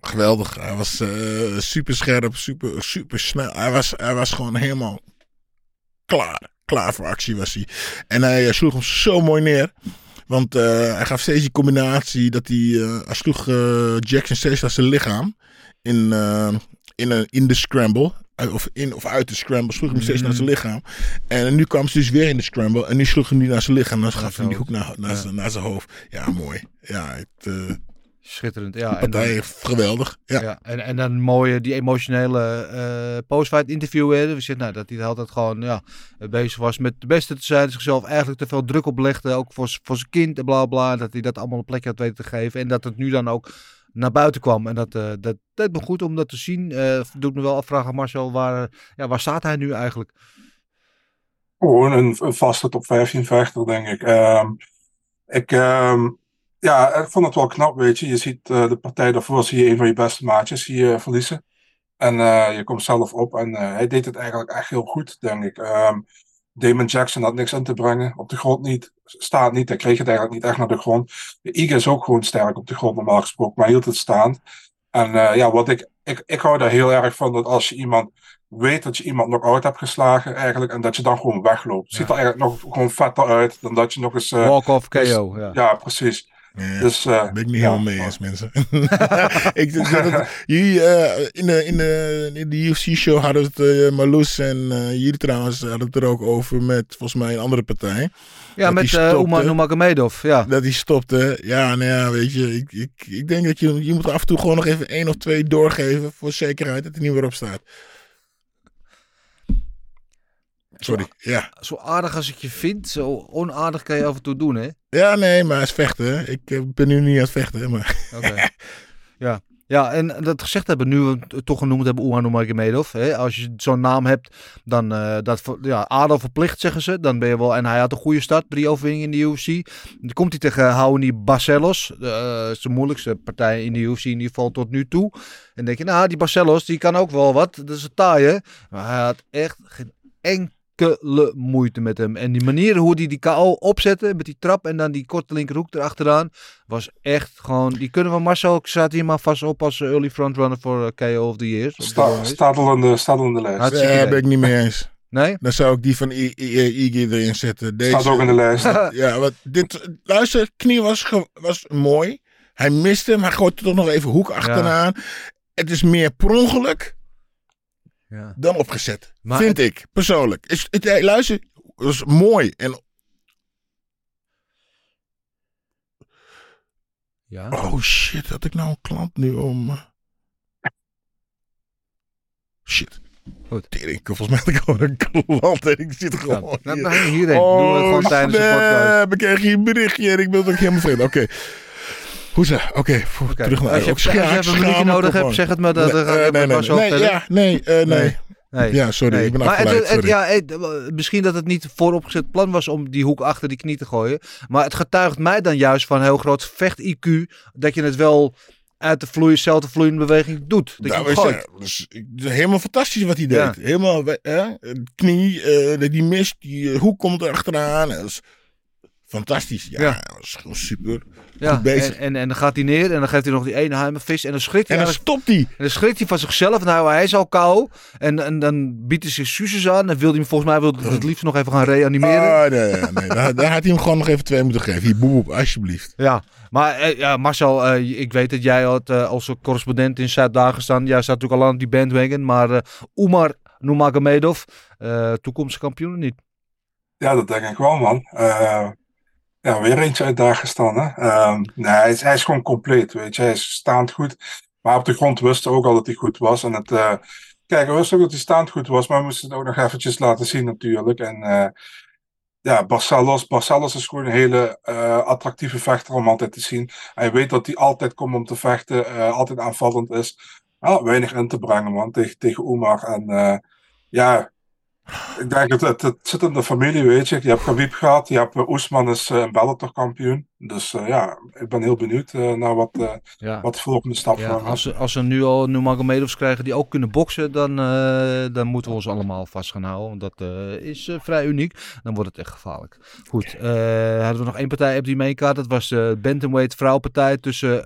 geweldig. Hij was uh, super scherp, super, super snel. Hij was, hij was gewoon helemaal klaar. Klaar voor actie was hij. En hij sloeg hem zo mooi neer. Want uh, hij gaf steeds die combinatie dat hij, uh, hij sloeg Jackson steeds naar zijn lichaam. In, in, een, in de scramble. Of, in, of uit de scramble sloeg hij steeds naar zijn lichaam. En nu kwam ze dus weer in de scramble. En nu sloeg hij niet naar zijn lichaam. En dan gaf hij die hoek naar, naar, zijn, naar zijn hoofd. Ja, mooi. Ja, het, Schitterend, ja. En dan, geweldig. Ja. ja. en, en dan mooie, die emotionele uh, postfight interview. Hè. We zitten, nou, dat hij altijd gewoon ja, bezig was met de beste te zijn. Zichzelf eigenlijk te veel druk oplegde. Ook voor, voor zijn kind en bla bla. Dat hij dat allemaal een plekje had weten te geven. En dat het nu dan ook naar buiten kwam. En dat, uh, dat deed me goed om dat te zien. Uh, doet me wel afvragen, Marcel, waar, ja, waar staat hij nu eigenlijk? Gewoon een, een vaste top 15 vechter, denk ik. Um, ik... Um ja, ik vond het wel knap, weet je. Je ziet uh, de partij daarvoor, zie je een van je beste maatjes hier verliezen. En uh, je komt zelf op en hij deed het eigenlijk echt heel goed, denk ik. Um, Damon Jackson had niks in te brengen, op de grond niet, staat niet, hij kreeg het eigenlijk niet echt naar de grond. Iga is ook gewoon sterk op de grond normaal gesproken, maar hield het staand. En ja, wat ik ik, ik hou daar heel erg van dat als je iemand weet dat je iemand nog out hebt geslagen eigenlijk en dat je dan gewoon wegloopt. Ziet er eigenlijk nog gewoon vetter uit dan dat je nog eens... eh, Walk-off KO. Ja. ja, precies. Ja, Dus, eh, ben ik niet ja. helemaal mee eens, mensen. ik, dat- jullie, eh, in, de, in, de, in de UFC-show hadden we het, eh Marloes en jullie trouwens hadden het er ook over met volgens mij een andere partij. Ja, Dat met eh. Umar Nurmagomedov. Ja. Dat die stopte. Ja, nou ja, weet je, ik, ik, ik denk dat je, je moet af en toe gewoon nog even één of twee doorgeven voor zekerheid dat hij niet meer op staat. Sorry, ja. Zo aardig als ik je vind, zo onaardig kan je af en toe doen, hè? Ja, nee, maar het is vechten. Ik eh, ben nu niet aan het vechten, maar... Oké. ja. Ja, en dat gezegd hebben, nu we het toch genoemd hebben, Nurmagomedov. hè, Als je zo'n naam hebt, dan eh dat ja, adel verplicht, zeggen ze. Dan ben je wel, en hij had een goede start, drie overwinningen in de UFC. Dan komt hij tegen Hauni Barcelos. Uh, is de moeilijkste partij in de UFC in ieder geval tot nu toe. En dan denk je, nou, die Barcelos, die kan ook wel wat. Dat is een taaie. Maar hij had echt geen enkele moeite met hem. En die manier hoe hij die KO opzette met die trap en dan die korte linkerhoek erachteraan, was echt gewoon... Die kunnen we Marcel, hier maar vast op als eh, early frontrunner voor eh, KO of the Sta, longlist. staat, al in de, staat al de lijst. Daar idee. ben ik niet mee eens. Nee? Dan zou ik die van I- I- Iggy erin zetten. Deze, Staat ook in de lijst. Ja, wat dit, luister, knie was, was mooi. Hij miste hem. Hij gooit er toch nog even hoek achteraan. Het is meer per ongeluk Ja. dan opgezet. Maar vind ik, persoonlijk. Is, het, hey, luister, het was mooi. En, Ja. oh shit, had ik nou een klant nu om... eh, Shit. Goed. Tering, volgens mij had ik gewoon een klant en ik zit gewoon Nou, hier. nou, hierheen. We het gewoon tijdens de podcast. snap, ik kreeg hier een berichtje en ik ben ook helemaal vreemd. Oké. Ze? Oké, Oké. terug naar Als je, ook als je een minuutje schaam, nodig hebt, zeg het me. Dat, Nee, eh, nee, ja, eh, nee. Nee. Nee. Ja, sorry, Nee. ik ben maar het, het- ja, het- misschien dat het niet vooropgezet plan was om die hoek achter die knie te gooien. Maar het getuigt mij dan juist van heel groot vecht-IQ. Dat je het wel uit de vloei, dezelfde vloeiende beweging doet. Dat Nou, je gooit. zijn- dus, helemaal fantastisch wat hij deed. Ja. Helemaal, hè, knie, eh, die mist, die hoek komt er achteraan. Fantastisch. Ja, Ja. dat is gewoon super. Ja, Goed bezig. En, en, en dan gaat hij neer en dan geeft hij nog die ene heimenvis. En dan schrikt hij En dan stopt hij. En dan schrikt hij van zichzelf. Nou, hij is al kou. En, en dan biedt hij zich excuses aan. En wil hij hem volgens mij wil het liefst nog even gaan reanimeren. Ah, nee, nee, nee. daar, daar had hij hem gewoon nog even twee moeten geven. Hier, boep, alsjeblieft. Ja, maar eh, ja, Marcel, eh, ik weet dat jij had, eh, als correspondent in Zuid-Dagestan, jij staat natuurlijk al aan die bandwagon, maar eh Umar Nurmagomedov, toekomstige kampioen of niet? Ja, dat denk ik wel, man. Ja, weer eentje uit Dagestan, hè. Ehm, nee, hij is, hij is gewoon compleet, weet je. Hij is staand goed. Maar op de grond wisten ook al dat hij goed was. En het, eh, kijk, we wisten ook dat hij staand goed was, maar we moesten het ook nog eventjes laten zien natuurlijk. En eh, ja, Barcelos, Barcelos is gewoon een hele eh, attractieve vechter om altijd te zien. Hij weet dat hij altijd komt om te vechten, altijd aanvallend is. Ah, weinig in te brengen, man, tegen, tegen Omar. En ja, ik denk dat het, zit in de familie, weet je. Je hebt Khabib gehad, je hebt uh, Oesman is uh, een Bellator kampioen. Dus uh, ja, ik ben heel benieuwd uh, naar wat, uh, ja. wat de volgende stap ja. Als ze, als ze nu al Nurmagomedovs krijgen die ook kunnen boksen, dan, dan moeten we ons allemaal vast gaan houden. Want dat is vrij uniek. Dan wordt het echt gevaarlijk. Goed, hadden we nog één partij op die meekaart. Dat was de Bantamweight vrouwenpartij tussen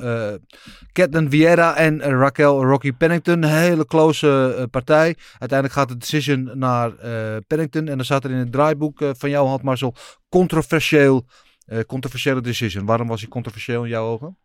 Catelyn Vieira en Raquel Rocky Pennington. Een hele close partij. Uiteindelijk gaat de decision naar Pennington. En dan staat er in het draaiboek van jouw hand, Marcel, controversieel. Uh, controversiële decision. Waarom was hij controversieel in jouw ogen?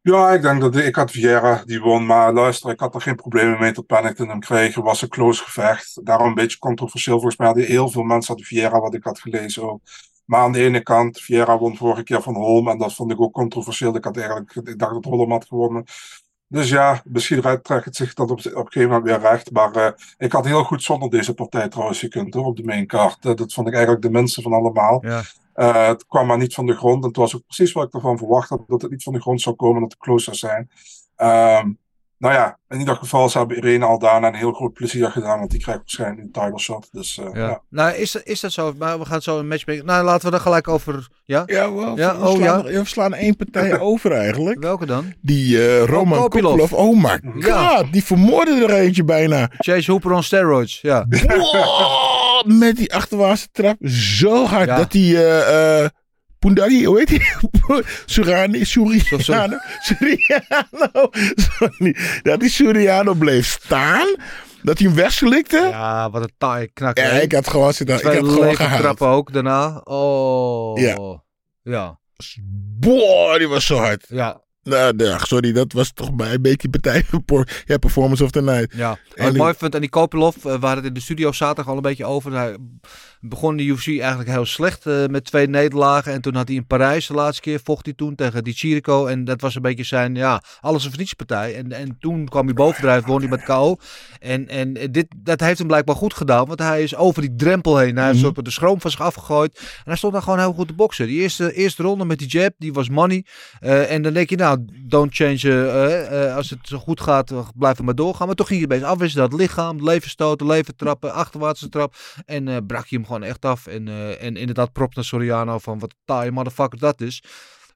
Ja, ik denk dat ik had Vieira die won, maar luister, ik had er geen problemen mee dat Pennington hem kreeg. Het was een close gevecht. Daarom een beetje controversieel. Volgens mij hadden heel veel mensen hadden Vieira, wat ik had gelezen ook. Maar aan de ene kant, Vieira won vorige keer van Holm en dat vond ik ook controversieel. Ik had eigenlijk, ik dacht dat Holm had gewonnen. Dus ja, misschien trekt het zich dat op, op een gegeven moment weer recht. Maar uh, ik had heel goed zonder deze partij trouwens gekund hoor, op de maincard. Uh, dat vond ik eigenlijk de minste van allemaal. Ja. Uh, het kwam maar niet van de grond. En het was ook precies wat ik ervan verwacht had. Dat het niet van de grond zou komen. Dat het close zou zijn. Um, nou ja, in ieder geval ze hebben Irene Aldana een heel groot plezier gedaan. Want die krijgt waarschijnlijk een title shot. Dus, uh, ja. ja. Nou, is, is dat zo? Maar we gaan zo een match maken. Nou, laten we er gelijk over. Ja, ja, wel, ja? we, oh, slaan, ja? we slaan één partij over eigenlijk. Welke dan? Die uh, Roman oh, Kopilov. Oh my god, ja. die vermoorde er eentje bijna. Chase Hooper on steroids, ja. Wow, met die achterwaartse trap zo hard ja. dat hij uh, uh, Pundari, hoe heet die? Surani, Suriano, Suriano, sorry. Dat die Suriano bleef staan. Dat hij hem wegslikte. Ja, wat een taai knak. Ja, ik had gewoon zitten. Ik had gewoon gehaald. trappen ook daarna. Oh. Ja. Ja. Boah, die was zo hard. Ja. Nou, ja, sorry, dat was toch bij een beetje partij. Ja, performance of the night. Ja, wat En ik mooi vind, en die Kopilov, eh, we hadden het in de studio zaterdag al een beetje over. Begon de UFC eigenlijk heel slecht eh, met twee nederlagen. En toen had hij in Parijs de laatste keer, vocht hij toen tegen Di Chirico. En dat was een beetje zijn, ja, alles of niets partij. En, en toen kwam hij bovendrijven, won hij met KO. En, en dit, dat heeft hem blijkbaar goed gedaan, want hij is over die drempel heen. Hij heeft Mhm. soort van de schroom van zich afgegooid. En hij stond daar gewoon heel goed te boksen. Die eerste, eerste ronde met die jab, die was money. Eh, en dan denk je, nou, don't change. eh, als het zo goed gaat, blijf er maar doorgaan. Maar toch ging je bezig afwisselen. Dat lichaam, leverstoten, levertrappen, achterwaartse trap. En brak je hem gewoon echt af. En, eh, en inderdaad, prop naar Soriano van wat een taaie motherfucker dat is.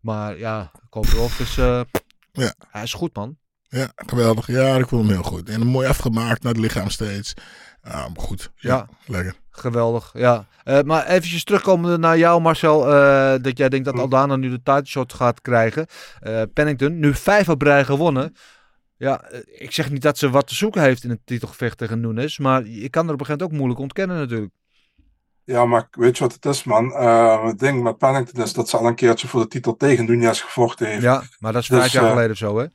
Maar ja, Koperov is... eh, Ja. Hij is goed, man. Ja, geweldig. Ja, ik vond hem heel goed. En mooi afgemaakt naar het lichaam steeds. Ah, maar goed. Ja, Ja. lekker. Geweldig, ja. Eh, maar eventjes terugkomende naar jou, Marcel. dat jij denkt dat Aldana nu de title shot gaat krijgen. Pennington, nu vijf op rij gewonnen. Ja, ik zeg niet dat ze wat te zoeken heeft in het titelgevecht tegen Nunes. Maar je kan er op een gegeven moment ook moeilijk ontkennen natuurlijk. Ja, maar weet je wat het is, man? Eh, het ding met Pennington is dat ze al een keertje voor de titel tegen Nunez gevochten heeft. Ja, maar dat is Dus, vijf jaar eh, geleden of zo, hè?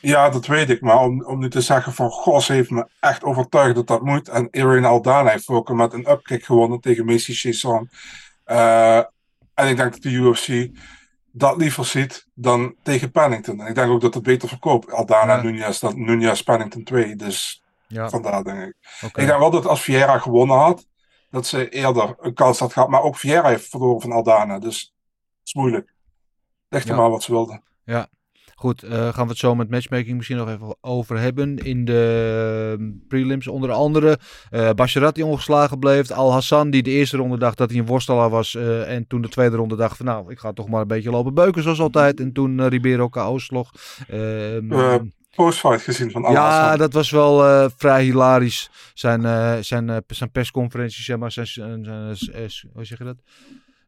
Ja, dat weet ik. Maar om, om nu te zeggen van Gos heeft me echt overtuigd dat dat moet. En Irene Aldana heeft ook met een upkick gewonnen tegen Macy Chiasson. Eh en ik denk dat de UFC dat liever ziet dan tegen Pennington. En ik denk ook dat het beter verkoopt. Aldana Ja. Nunez dan Nunez Pennington 2. Dus Ja, vandaar denk ik. Ik denk wel dat als Vieira gewonnen had, dat ze eerder een kans had gehad. Maar ook Vieira heeft verloren van Aldana. Dus het is moeilijk. Leg er Ja. maar wat ze wilden. Goed, eh, gaan we het zo met matchmaking misschien nog even over hebben. In de eh, prelims onder andere eh Basharat die ongeslagen bleef. Al Hassan die de eerste ronde dacht dat hij een worstelaar was. eh, en toen de tweede ronde dacht van nou, ik ga toch maar een beetje lopen beuken zoals altijd. En toen Ribeiro KO sloeg. Postfight gezien van Al ja, Hassan. dat was wel eh, vrij hilarisch. Zijn, eh, zijn, eh, zijn persconferentie, zeg maar. Zijn, zijn- zijn- hoe zeg je dat?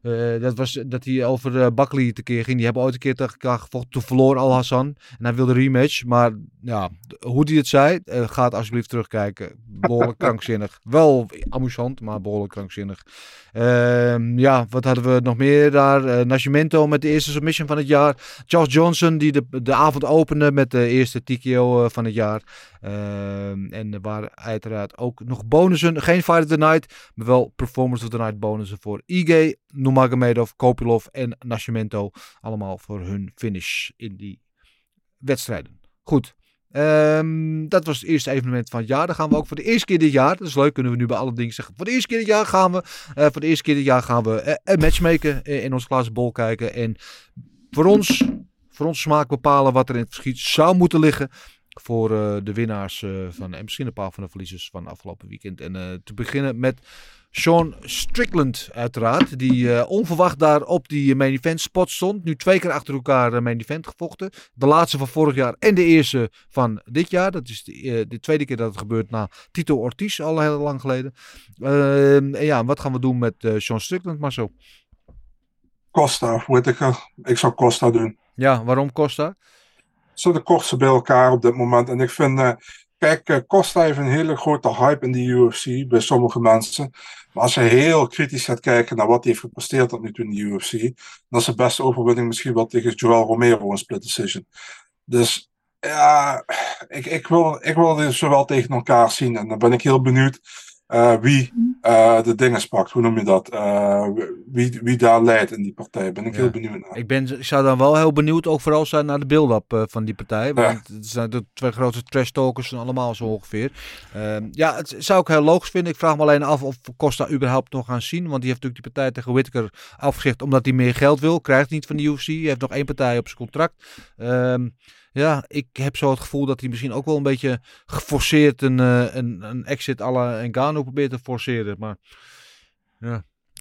Eh, dat was dat hij over eh Buckley tekeer ging. Die hebben ooit een keer tegen elkaar gevochten. Toen verloor Al Hassan. En hij wilde rematch. Maar ja, hoe hij het zei, eh, ga het alsjeblieft terugkijken. Behoorlijk krankzinnig. Wel amusant, maar behoorlijk krankzinnig. Ehm, ja, wat hadden we nog meer daar? Eh Nascimento met de eerste submission van het jaar. Charles Johnson die de, de avond opende met de eerste TKO eh, van het jaar. Ehm, en er waren uiteraard ook nog bonussen. Geen Fight of the Night, maar wel Performance of the Night bonussen voor Ige, Nurmagomedov, Kopilov en Nascimento. Allemaal voor hun finish in die wedstrijden. Goed. Ehm, dat was het eerste evenement van het jaar. Dan gaan we ook voor de eerste keer dit jaar. Dat is leuk, kunnen we nu bij alle dingen zeggen. Voor de eerste keer dit jaar gaan we, eh, voor de eerste keer dit jaar gaan we eh, een matchmaken eh, in ons glazen bol kijken. En voor ons, voor ons smaak bepalen wat er in het verschiet zou moeten liggen. Voor de winnaars van, en misschien een paar van de verliezers van afgelopen weekend. En te beginnen met Sean Strickland uiteraard. Die eh, onverwacht daar op die main event spot stond. Nu twee keer achter elkaar eh, main event gevochten. De laatste van vorig jaar en de eerste van dit jaar. Dat is de, eh, de tweede keer dat het gebeurt na Tito Ortiz al heel lang geleden. Ehm, en ja, wat gaan we doen met Sean Strickland maar zo? Costa, Whittaker. Ik zou Costa doen. Ja, waarom Costa? Zo de kortste bij elkaar op dit moment. En ik vind, kijk, eh, Costa heeft een hele grote hype in de UFC bij sommige mensen. Maar als je heel kritisch gaat kijken naar wat hij heeft gepresteerd tot nu toe in de UFC, dan is de beste overwinning misschien wel tegen Joel Romero een split decision. Dus ja, ik, ik, wil, ik wil dit zowel tegen elkaar zien. En dan ben ik heel benieuwd eh, wie eh, de dingen pakt. Hoe noem je dat? Eh, wie, wie daar leidt in die partij. Ben ik Ja. heel benieuwd naar. Ik, ben, ik zou dan wel heel benieuwd ook vooral zijn naar de build-up eh, van die partij. Ja. Want het zijn de twee grote trash talkers en allemaal zo ongeveer. Ehm, ja, het zou ik heel logisch vinden. Ik vraag me alleen af of we Costa überhaupt nog gaan zien. Want die heeft natuurlijk die partij tegen Whittaker afgezegd omdat hij meer geld wil. Krijgt niet van de UFC. Hij heeft nog één partij op zijn contract. Ehm, ja, ik heb zo het gevoel dat hij misschien ook wel een beetje geforceerd een, eh, een, een exit à la Ngannou probeert te forceren. Maar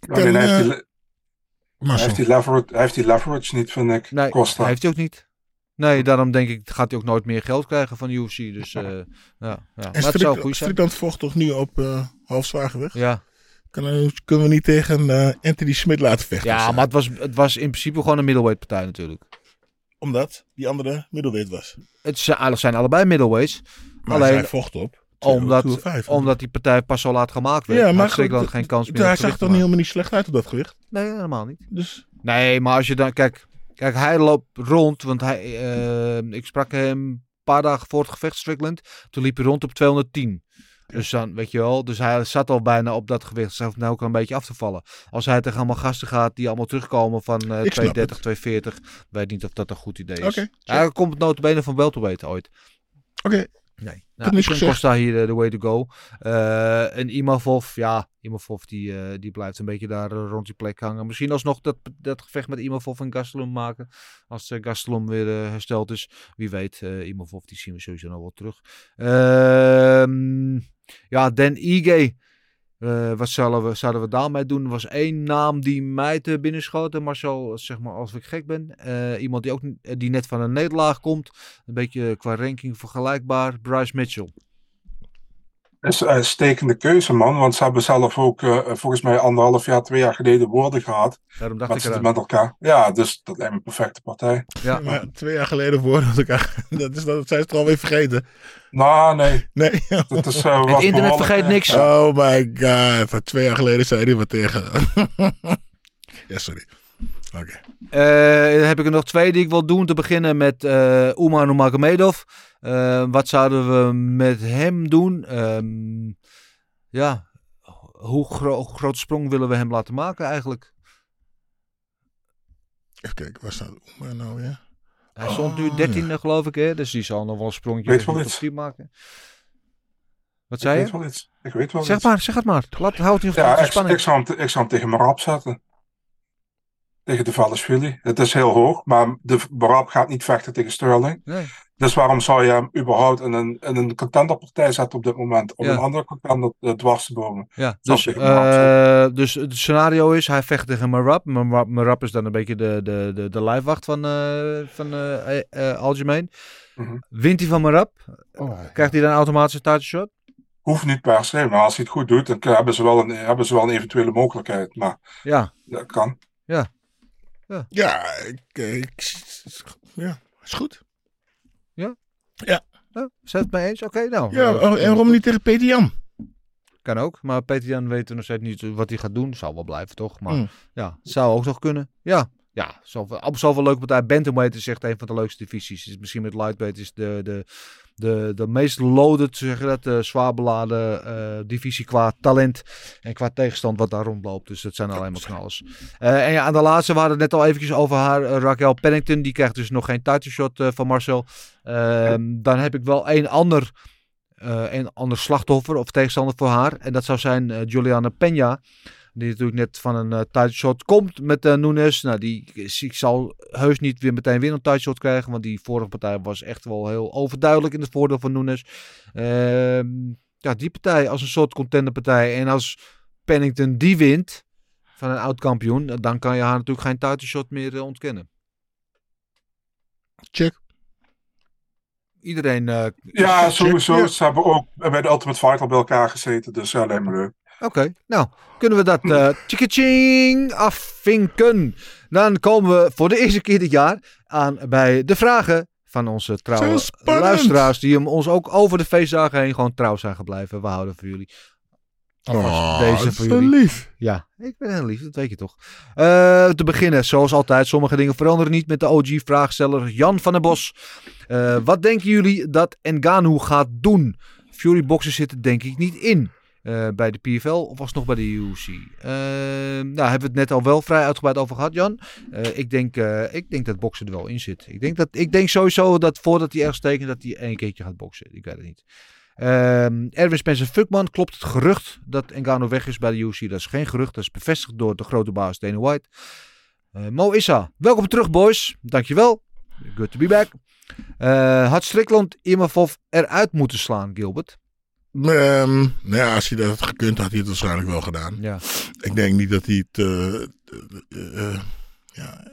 Alleen hij heeft eh, die, hij heeft die leverage, hij heeft die leverage niet, vind ik. Nee, Costa. hij heeft hij ook niet. Nee, daarom denk ik gaat hij ook nooit meer geld krijgen van de UFC. Dus eh, ja, ja. Maar En het zou Strik- goed zijn. Strickland vocht toch nu op eh half zwaar gewicht? Ja, Kunnen, kunnen we niet tegen eh, Anthony Smith laten vechten? Ja, maar het was, het was in principe gewoon een middleweight partij natuurlijk. Omdat die andere middleweight was. Het zijn, zijn allebei middleweights. Maar Alleen zij vocht op. omdat, 205. omdat die partij pas zo laat gemaakt werd. Ja, had maar goed, geen kans meer. Hij zag te niet helemaal niet slecht uit op dat gewicht. Nee, helemaal niet. Dus Nee, maar als je dan... Kijk, kijk hij loopt rond. Want hij, eh, ik sprak hem een paar dagen voor het gevecht, Strickland. Toen liep hij rond op 210. Dus dan, weet je wel, dus hij zat al bijna op dat gewicht. Ze hoeft nou ook een beetje af te vallen. Als hij tegen allemaal gasten gaat die allemaal terugkomen van snap 230, 240. Weet niet of dat een goed idee is. Oké, Hij komt notabene van welterweight ooit. Oké. Nee. Nou, ik. Costa hier eh, de way to go. Eh, en Imavov, ja, Imavov die, eh, die blijft een beetje daar eh, rond die plek hangen. Misschien alsnog dat, dat gevecht met Imavov en Gastelum maken. Als uh, Gastelum weer eh, hersteld is. Wie weet, eh Imavov die zien we sowieso nog wel terug. Ehm, ja, Dan Ige. Eh, wat zouden we, zouden we daarmee doen? Was één naam die mij te binnen schoot. En Marcel, zeg maar, als ik gek ben. Eh, iemand die ook die net van een nederlaag komt. Een beetje qua ranking vergelijkbaar. Bryce Mitchell. Is een uitstekende keuze, man. Want ze hebben zelf ook eh, volgens mij anderhalf jaar, twee jaar geleden woorden gehad. Daarom dacht Wat ik met elkaar. Ja, dus dat lijkt me een perfecte partij. Ja, maar twee jaar geleden woorden dat elkaar. Dat, is, dat zijn ze toch alweer vergeten. Nou, nee. Nee. Dat is, eh, Het internet vergeet eh, niks. Oh my god. Van twee jaar geleden zei hij wat tegen. ja, sorry. Oké. Eh, dan heb ik er nog twee die ik wil doen. Te beginnen met eh Umar Nurmagomedov. Eh, wat zouden we met hem doen? Ehm, ja, hoe, gro hoe grote sprong willen we hem laten maken eigenlijk? Even kijken, waar staat Oema nou weer? Hij stond nu Oh, 13 geloof ik, hè? dus die zal nog wel een sprongje Weet wel richting iets. top 10 maken. Wat Ik zei weet je? wel iets. Ik weet wel Zeg iets. maar, zeg het maar. Laat, houd in Ja, ik, spanning. ik, zou hem, ik zou hem tegen Marab zetten. Tegen de Valashvili. Het is heel hoog, maar de Marab gaat niet vechten tegen Sterling. Nee. Dus waarom zou je hem überhaupt in een, in een contenderpartij zetten op dit moment? Om Ja. een andere contender eh, dwars te bomen? Ja, dus, eh, dus het scenario is, hij vecht tegen Marab. Marab, Marab is dan een beetje de, de, de, de lijfwacht van, eh van Algemeen. Mhm. Wint hij van Marab? Oh, Krijgt hij dan automatisch een title shot? Hoeft niet per se, maar als hij het goed doet, dan hebben ze wel een, hebben ze wel een eventuele mogelijkheid. Maar Ja, dat kan. Ja, ik, eh, ik, ja, is goed. nou, zijn het mee eens? Oké, nou. Ja, eh, oh, en waarom niet tegen Peter Jan? Kan ook, maar Peter Jan weet nog steeds niet wat hij gaat doen. Zou wel blijven, toch? Maar Mm. ja, zou ook nog kunnen. Ja, ja zoveel, op zoveel leuke partij. Bantamweight is echt een van de leukste divisies. Is misschien met lightweight is de, de, de, de meest loaded, zeg je dat, de zwaar beladen eh, divisie qua talent en qua tegenstand wat daar rondloopt. Dus dat zijn alleen maar knallers. Eh, en ja, aan de laatste we hadden het net al eventjes over haar, eh, Raquel Pennington. Die krijgt dus nog geen title shot eh, van Marcel. Ehm, dan heb ik wel één ander, eh, een ander slachtoffer of tegenstander voor haar. En dat zou zijn eh, Juliana Peña. Die natuurlijk net van een eh title shot komt met eh Nunes. Nou, die ik zal heus niet weer meteen weer een title shot krijgen. Want die vorige partij was echt wel heel overduidelijk in het voordeel van Nunes. Ehm, ja, die partij als een soort contenderpartij. En als Pennington die wint van een oud kampioen. Dan kan je haar natuurlijk geen title shot meer eh, ontkennen. Check. Iedereen... eh, Ja, sowieso. Ja. Ze hebben ook bij de Ultimate Fighter bij elkaar gezeten. Dus ja, lijkt me leuk. Oké, nou kunnen we dat tjikaching afvinken. Dan komen we voor de eerste keer dit jaar aan bij de vragen van onze trouwe luisteraars. Die hem ons ook over de feestdagen heen gewoon trouw zijn gebleven. We houden van jullie. Oh, deze voor jullie. lief. Ja, ik ben heel lief, dat weet je toch. Eh, te beginnen, zoals altijd, sommige dingen veranderen niet met de OG-vraagsteller Jan van der Bos. Eh, wat denken jullie dat Ngannou gaat doen? Fury Boxen zit er denk ik niet in. Eh, bij de PFL of alsnog bij de UFC? Eh, nou, hebben we het net al wel vrij uitgebreid over gehad, Jan. Eh, ik, denk, ik denk dat boksen er wel in zit. Ik denk, dat, ik denk sowieso dat voordat hij ergens tekent, dat hij één keertje gaat boksen. Ik weet het niet. Ehm, Erwin Spencer Fuckman, klopt het gerucht dat Ngannou weg is bij de UFC? Dat is geen gerucht, dat is bevestigd door de grote baas Dana White. Mo Issa, welkom terug boys. Dankjewel. Good to be back. Had Strickland Imavov eruit moeten slaan, Gilbert? Ehm, nou ja, als hij dat had gekund, had hij het waarschijnlijk wel gedaan. Ja. Ik denk niet dat hij het. eh, eh, eh, ja.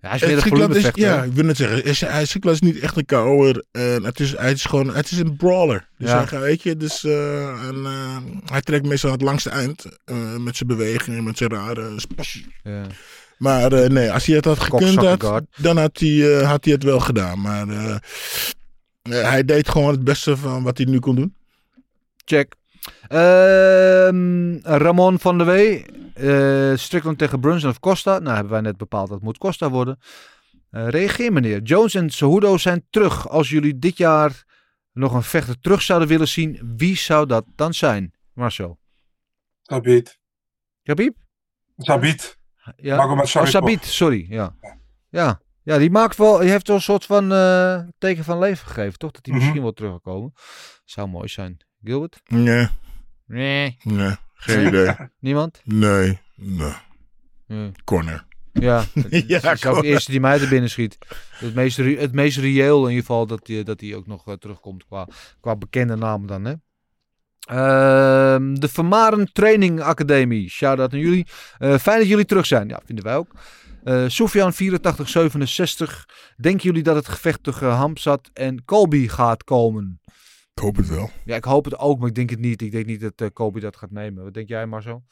Ja, hij is meer ja, ik wil net zeggen, is, hij, is niet echt een kouwer. En het, is, hij is gewoon, het is een brawler. Dus Ja. hij, weet je, dus, en, hij trekt meestal het langste eind. met zijn bewegingen, met zijn rare. Ja. Maar nee, als hij het had gekund had, dan had hij, had hij het wel gedaan. Maar hij deed gewoon het beste van wat hij nu kon doen. Check. Ehm, Ramon van der Wee. eh Strickland tegen Brunson of Costa. Nou, hebben wij net bepaald dat het moet Costa worden. Eh, reageer meneer. Jones en Cejudo zijn terug. Als jullie dit jaar nog een vechter terug zouden willen zien, wie zou dat dan zijn? Marcel. Sabit. Khabib? Sabit. Ja. Magomed Oh. Sabit, sorry. Ja. Ja. Ja, die maakt wel, die heeft wel een soort van eh, teken van leven gegeven, toch? Dat hij Mhm. misschien wel teruggekomen. Zou mooi zijn. Gilbert? Nee, Nee. nee, geen idee. Niemand? Nee, nee. Nee. Corner. Ja, Ja, dat is ook de eerste die mij er binnen schiet. Het meest, het meest reëel in ieder geval dat hij dat die ook nog eh, terugkomt qua, qua bekende namen dan. Hè? Ehm, de Vermaren Training Academie. Shout-out aan jullie. Eh, fijn dat jullie terug zijn. Ja, vinden wij ook. Eh Sofian 8467. Denken jullie dat het gevecht tegen Hamzat en Colby gaat komen? Ik hoop het wel. Ja, ik hoop het ook, maar ik denk het niet. Ik denk niet dat eh Colby dat gaat nemen. Wat denk jij, Marcel?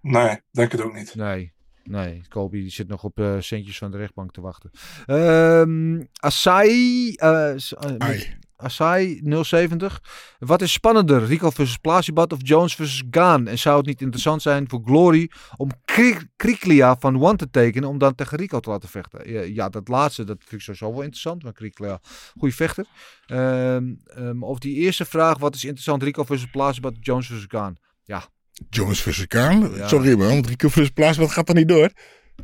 Nee, denk het ook niet. Nee, nee. Colby die zit nog op eh, centjes van de rechtbank te wachten. Ehm Asai, eh, Ai. Asai 070. Wat is spannender, Rico versus Plasibat of Jones versus Gaan? En zou het niet interessant zijn voor Glory om Kri- Kriklia van One te tekenen om dan tegen Rico te laten vechten? Ja, ja, dat laatste, dat vind ik sowieso wel interessant, want Kriklia, goede vechter. Ehm, of die eerste vraag, wat is interessant, Rico versus Plasibat of Jones versus Gaan? Jones versus Kaan. Ja. Sorry man, want Rico versus Plaats, wat gaat er niet door?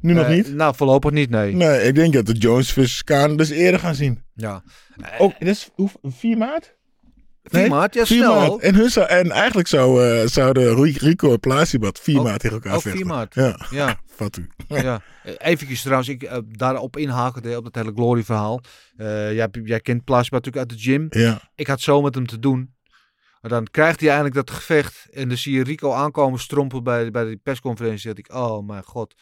Nu nog Eh, niet? Nou, voorlopig niet, nee. Nee, ik denk dat de Jones versus Kaan dus eerder gaan zien. Ja. Ook, dat is hoe, 4 maart? 4 Nee, maart, ja, 4 snel. maart. En, hun zou, en eigenlijk zou, eh, zouden Ru- Rico en Plasibat 4 Ook- maart tegen elkaar ook vechten. 4 maart. Ja, Ja, vat u. ja. Even trouwens, ik eh, daarop inhaken op dat hele Glory verhaal. Eh, jij, jij kent Plasma natuurlijk uit de gym. Ja, Ik had zo met hem te doen. Maar dan krijgt hij eindelijk dat gevecht. En dan zie je Rico aankomen strompelen bij, bij die persconferentie. Dat ik, oh mijn god.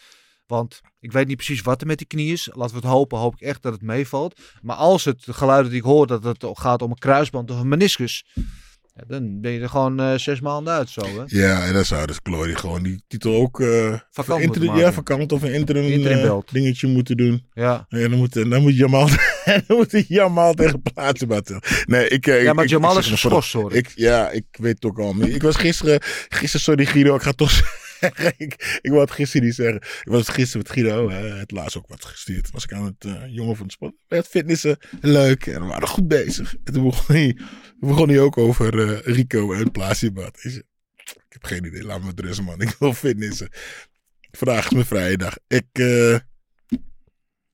Want ik weet niet precies wat er met die knie is. Laten we het hopen. Hoop ik echt dat het meevalt. Maar als het de geluiden die ik hoor, dat het gaat om een kruisband of een meniscus. Ja, dan ben je er gewoon eh, zes maanden uit zo. Hè? ja, en dan zou dus Glory gewoon die titel ook interim, maken. ja, vakant of een interim, Interim eh, dingetje moeten doen. Ja. En dan moet, dan moet Jamal, dan moet Jamal tegen Plasibat. Nee, ik, ja, ik- maar ik- Jamal ik is geschorst hoor. Ik, ja, ik weet het ook al. Ik was gisteren, gisteren, sorry Guido, ik ga toch zeggen. Ik, ik wou het gisteren niet zeggen. Ik was gisteren met Guido, het laatst ook wat gestuurd. Was ik aan het eh, jongen van de sport. Het fitnessen, leuk. En we waren goed bezig. En toen begon hij, begon hij ook over eh, Rico en Plasibat. Ik Ik heb geen idee, laat me met rust man. Ik wil fitnessen. Vandaag is mijn vrije dag. Ik, eh,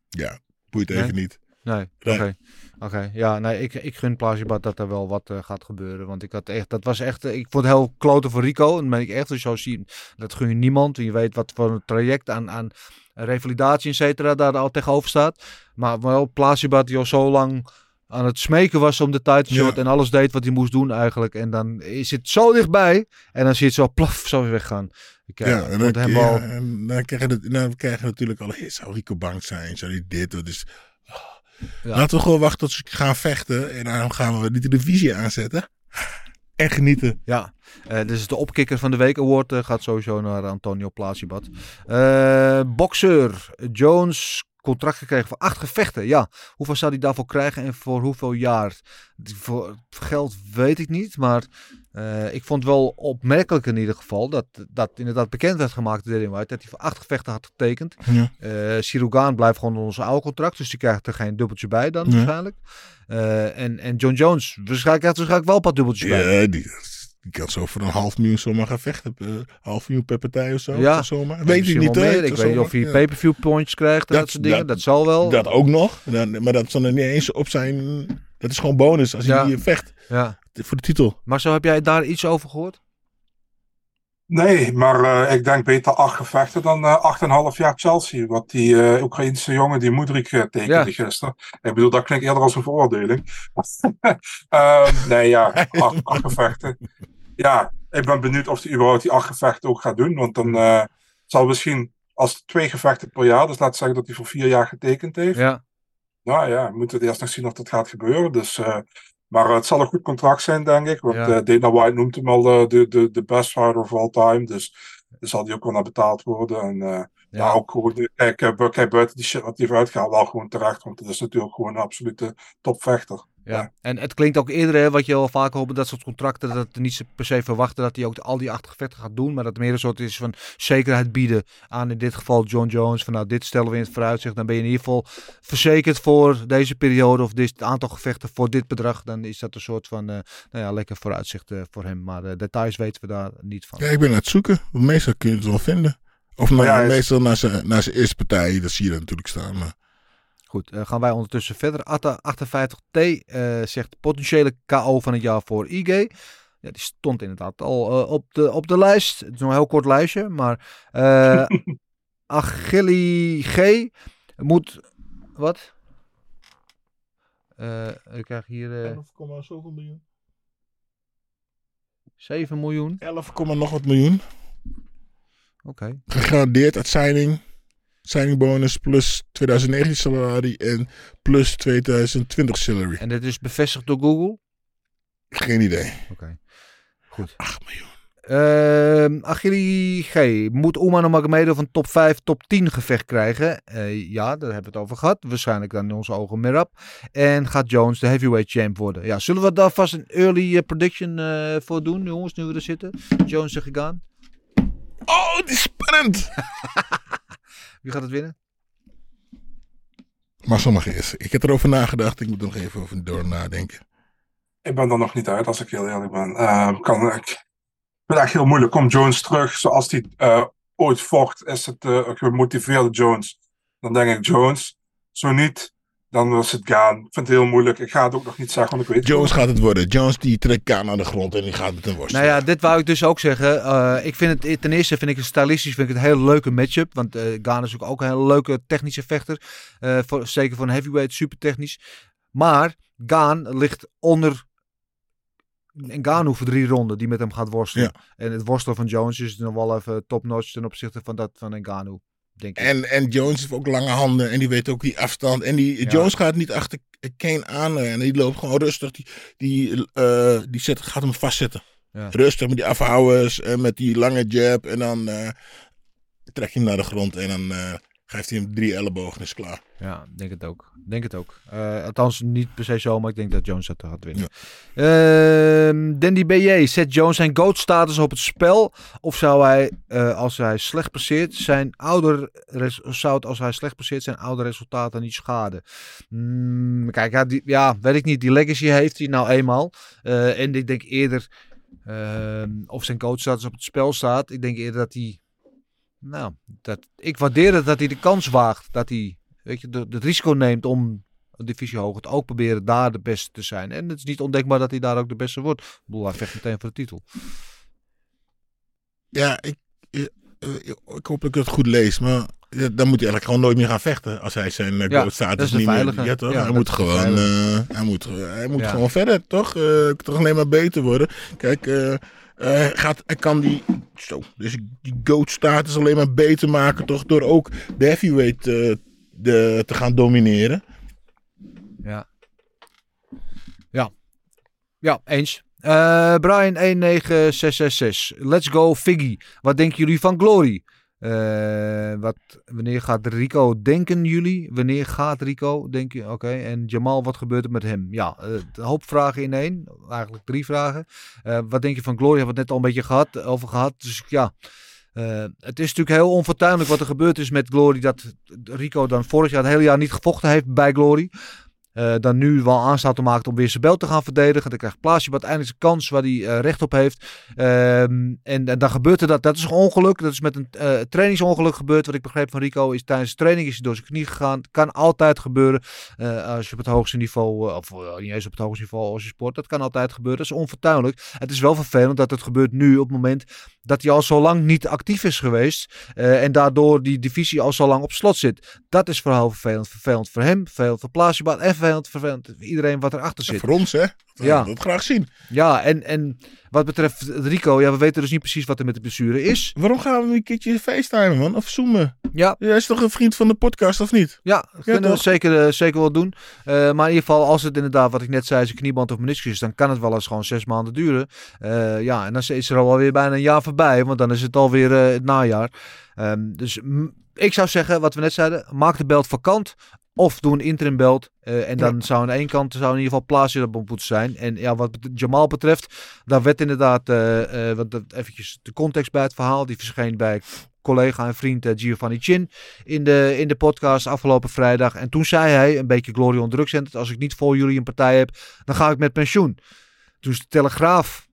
ja, boeit even niet. Nee, Nee. Oké. Ja, nee, ik, ik gun Plasibat dat er wel wat eh, gaat gebeuren. Want ik had echt, dat was echt, eh, ik vond het heel kloten voor Rico. En ben ik echt zo zien, dat gun je niemand. En je weet wat voor een traject aan, aan revalidatie, et cetera, daar al tegenover staat. Maar wel Plasibat die al zo lang aan het smeken was om de shot Ja. en alles deed wat hij moest doen eigenlijk. En dan is het zo dichtbij en dan zie je het zo plaf, zo weggaan. Ik, eh, Ja, en dan, hem ja, en dan krijg je, het- dan krijg je natuurlijk al, hey, zou Rico bang zijn? Zou hij dit? Wat is, Ja. Laten we gewoon wachten tot ze gaan vechten. En dan gaan we die televisie aanzetten. En genieten. Ja, eh dus de opkikker van de week award eh, gaat sowieso naar Antonio Plasibat. Eh boxer Jones contract gekregen voor acht gevechten. Ja, hoeveel zou hij daarvoor krijgen en voor hoeveel jaar? Die- Voor geld weet ik niet, maar eh, ik vond wel opmerkelijk in ieder geval dat, dat inderdaad bekend werd gemaakt door White dat hij voor acht gevechten had getekend. Ja. Sirugaan blijft gewoon onder zijn oude contract, dus die krijgt er geen dubbeltje bij dan Ja. waarschijnlijk. Eh, en, en John Jones, waarschijnlijk krijgt waarschijnlijk wel een paar dubbeltjes bij. Ja, die, die kan zo voor een half miljoen zomaar gaan vechten. Eh, half miljoen per partij of zo. Ja. Zomaar. Weet ik misschien niet. meer. Ik weet niet of hij ja. pay-per-view points krijgt en dat, Dat- soort dingen. Dat, dat- zal wel. Dat ook nog. Dan, maar dat zal er niet eens op zijn. Dat is gewoon bonus als hij Ja. hier vecht. Ja. Voor de titel. Maar zo heb jij daar iets over gehoord? Nee, maar eh, ik denk beter acht gevechten dan eh, acht en half jaar Chelsea. Wat die eh Oekraïnse jongen, die Moedrik, eh, tekende Ja. gisteren. Ik bedoel, dat klinkt eerder als een veroordeling. Ehm, nee, ja, acht, acht gevechten. Ja, ik ben benieuwd of hij überhaupt die acht gevechten ook gaat doen. Want dan zal misschien als twee gevechten per jaar. Dus laat zeggen dat hij voor vier jaar getekend heeft. Ja. Nou ja, we moeten eerst nog zien of dat gaat gebeuren. Dus, maar het zal een goed contract zijn, denk ik. Want Ja. eh, Dana White noemt hem al eh, de, de, de best fighter of all time. Dus daar zal hij ook wel naar betaald worden. En eh, ja. Ja. ook gewoon, eh, kijk, eh, kijk, buiten die shit wat hij heeft uitgehaald, wel gewoon terecht. Want het is natuurlijk gewoon een absolute topvechter. Ja. En het klinkt ook eerder, hè, wat je al vaker hoort met dat soort contracten, dat niet per se verwachten dat hij ook al die acht gevechten gaat doen, maar dat het meer een soort is van zekerheid bieden aan in dit geval John Jones. Van nou, dit stellen we in het vooruitzicht, dan ben je in ieder geval verzekerd voor deze periode of dit aantal gevechten voor dit bedrag. Dan is dat een soort van, eh, nou ja, lekker vooruitzicht eh, voor hem. Maar eh, details weten we daar niet van. Ja, ik ben aan het zoeken. Meestal kun je het wel vinden. Of nou, ja, meestal naar zijn, naar zijn eerste partij, dat zie je natuurlijk staan. Maar Goed, eh, gaan wij ondertussen verder. Atta 58T eh, zegt potentiële KO van het jaar voor IG. Ja, die stond inderdaad al eh, op, de, op de lijst. Het is nog een heel kort lijstje, maar eh Achilli G moet... Wat? Ik krijg hier eh 11, zoveel miljoen. 7 miljoen. 11, nog wat miljoen. Oké. Gegarandeerd uit signing. Signing bonus plus 2019 salary en plus 2020 salary. En dit is bevestigd door Google? Geen idee. Oké. Goed. 8 miljoen. Achilli G. Moet Oman Nurmagomedov van top 5, top 10 gevecht krijgen? Eh, ja, daar hebben we het over gehad. Waarschijnlijk dan in onze ogen Merab. En gaat Jones de heavyweight champ worden? Ja, zullen we daar vast een early eh, prediction eh, voor doen, jongens, nu we er zitten? Jones zeg ik aan. Oh, die is spannend! Wie gaat het winnen? Maar sommige is. Ik heb erover nagedacht. Ik moet er nog even over door nadenken. Ik ben er nog niet uit, als ik heel eerlijk ben. Eh, kan, ik vind het echt heel moeilijk. Komt Jones terug zoals hij eh, ooit vocht? Is het eh, een gemotiveerde Jones? Dan denk ik Jones. Zo niet, dan was het gaan. Ik vind het heel moeilijk. Ik ga het ook nog niet zeggen, want ik weet Jones gaat het worden. Jones die trekt Kaan aan de grond en die gaat met een worst. Nou ja, dit wou ik dus ook zeggen. Eh, ik vind het ten eerste vind ik het stylistisch vind ik het een hele leuke matchup. Want eh Gaan is ook, ook een hele leuke technische vechter. Eh, voor, zeker voor een heavyweight super technisch. Maar Gaan ligt onder Ngannou voor drie ronden die met hem gaat worstelen. En het worstelen van Jones is nog wel even top-notch ten opzichte van dat van Ngannou, denk ik. En, en Jones heeft ook lange handen en die weet ook die afstand. En die, Ja. Jones gaat niet achter Kane aan en die loopt gewoon rustig. Die, die, eh, die zet, gaat hem vastzetten. Ja. Rustig met die afhouders en met die lange jab. En dan eh trek je hem naar de grond en dan eh, geeft hij hem drie ellebogen en is klaar. Ja, denk het ook. Denk het ook. Eh, althans, niet per se zo, maar ik denk dat Jones het gaat winnen. Ehm, Dandy BJ, zet Jones zijn GOAT-status op het spel? Of zou hij, eh, als hij slecht passeert, zijn ouder zou het als hij slecht passeert zijn oude resultaten niet schaden? Mm, kijk, ja, die, ja, weet ik niet. Die legacy heeft hij nou eenmaal. Eh, en ik denk eerder, ehm, of zijn GOAT-status op het spel staat. Ik denk eerder dat hij, nou, dat, ik waardeer het dat hij de kans waagt. Dat hij weet je, de, het risico neemt om een divisie hoger te ook proberen daar de beste te zijn. En het is niet ondenkbaar dat hij daar ook de beste wordt. Ik bedoel, hij vecht meteen voor de titel. Ja, ik, eh, eh, ik hoop dat ik het goed lees, maar ja, dan moet hij eigenlijk gewoon nooit meer gaan vechten als hij zijn uh, Ja, ja, status niet meer. Ja, toch? Ja, hij moet gewoon, eh, hij moet, hij moet gewoon verder, toch? Eh toch alleen maar beter worden. Kijk, eh, eh, hij gaat, kan die, zo, dus die goat status alleen maar beter maken, toch? Door ook de heavyweight eh, de, te gaan domineren. Ja. Ja. Ja, eens. Eh Brian 19666. Let's go Figgy. Wat denken jullie van Glory? Eh, wat, wanneer gaat Rico denken jullie? Wanneer gaat Rico denk je? Oké. En Jamal, wat gebeurt er met hem? Ja, eh, een hoop vragen in één. Eigenlijk drie vragen. Eh, wat denk je van Glory? Hebben het net al een beetje gehad, over gehad. Dus ja, eh, het is natuurlijk heel onfortuinlijk wat er gebeurd is met Glory. Dat Rico dan vorig jaar het hele jaar niet gevochten heeft bij Glory. Eh, dan nu wel aanstaat te maken om weer zijn belt te gaan verdedigen. Dan krijgt Plaatje wat eindelijk zijn kans waar hij eh, recht op heeft. Ehm, en, en dan gebeurt er dat. Dat is een ongeluk. Dat is met een eh, trainingsongeluk gebeurd. Wat ik begreep van Rico is tijdens de training is hij door zijn knie gegaan. Kan altijd gebeuren als je op het hoogste niveau, of niet eens op het hoogste niveau als je sport. Dat kan altijd gebeuren. Dat is onfortuinlijk. Het is wel vervelend dat het gebeurt nu op het moment dat hij al zo lang niet actief is geweest. eh, en daardoor die divisie al zo lang op slot zit. Dat is vooral vervelend. Vervelend voor hem, vervelend voor Plaatsjebaat en vervelend vervelend, voor Iedereen wat erachter zit. Voor ons, hè? We Ja. dat graag zien. Ja, en, en wat betreft Rico, ja, we weten dus niet precies wat er met de blessure is. Waarom gaan we hem een keertje facetimen, man? Of zoomen? Ja, Jij is toch een vriend van de podcast, of niet? ja dat kunnen we zeker, eh, zeker wel doen. Eh, maar in ieder geval, als het inderdaad, wat ik net zei, is een knieband of meniscus is, dan kan het wel eens gewoon zes maanden duren. Ja, en dan is er alweer bijna een jaar voorbij, want dan is het alweer eh het najaar. Ehm, dus ik zou zeggen, wat we net zeiden, maak de belt vakant. Of doe een interim belt. eh, en dan zou aan de ene kant zou in ieder geval plaats op moeten zijn. En ja, wat Jamal betreft, daar werd inderdaad, wat dat- eventjes de context bij het verhaal. Die verscheen bij collega en vriend Giovanni Chin in de, in de podcast afgelopen vrijdag. En toen zei hij, een beetje glory on drug center, als ik niet voor jullie een partij heb, dan ga ik met pensioen. Toen is de Telegraaf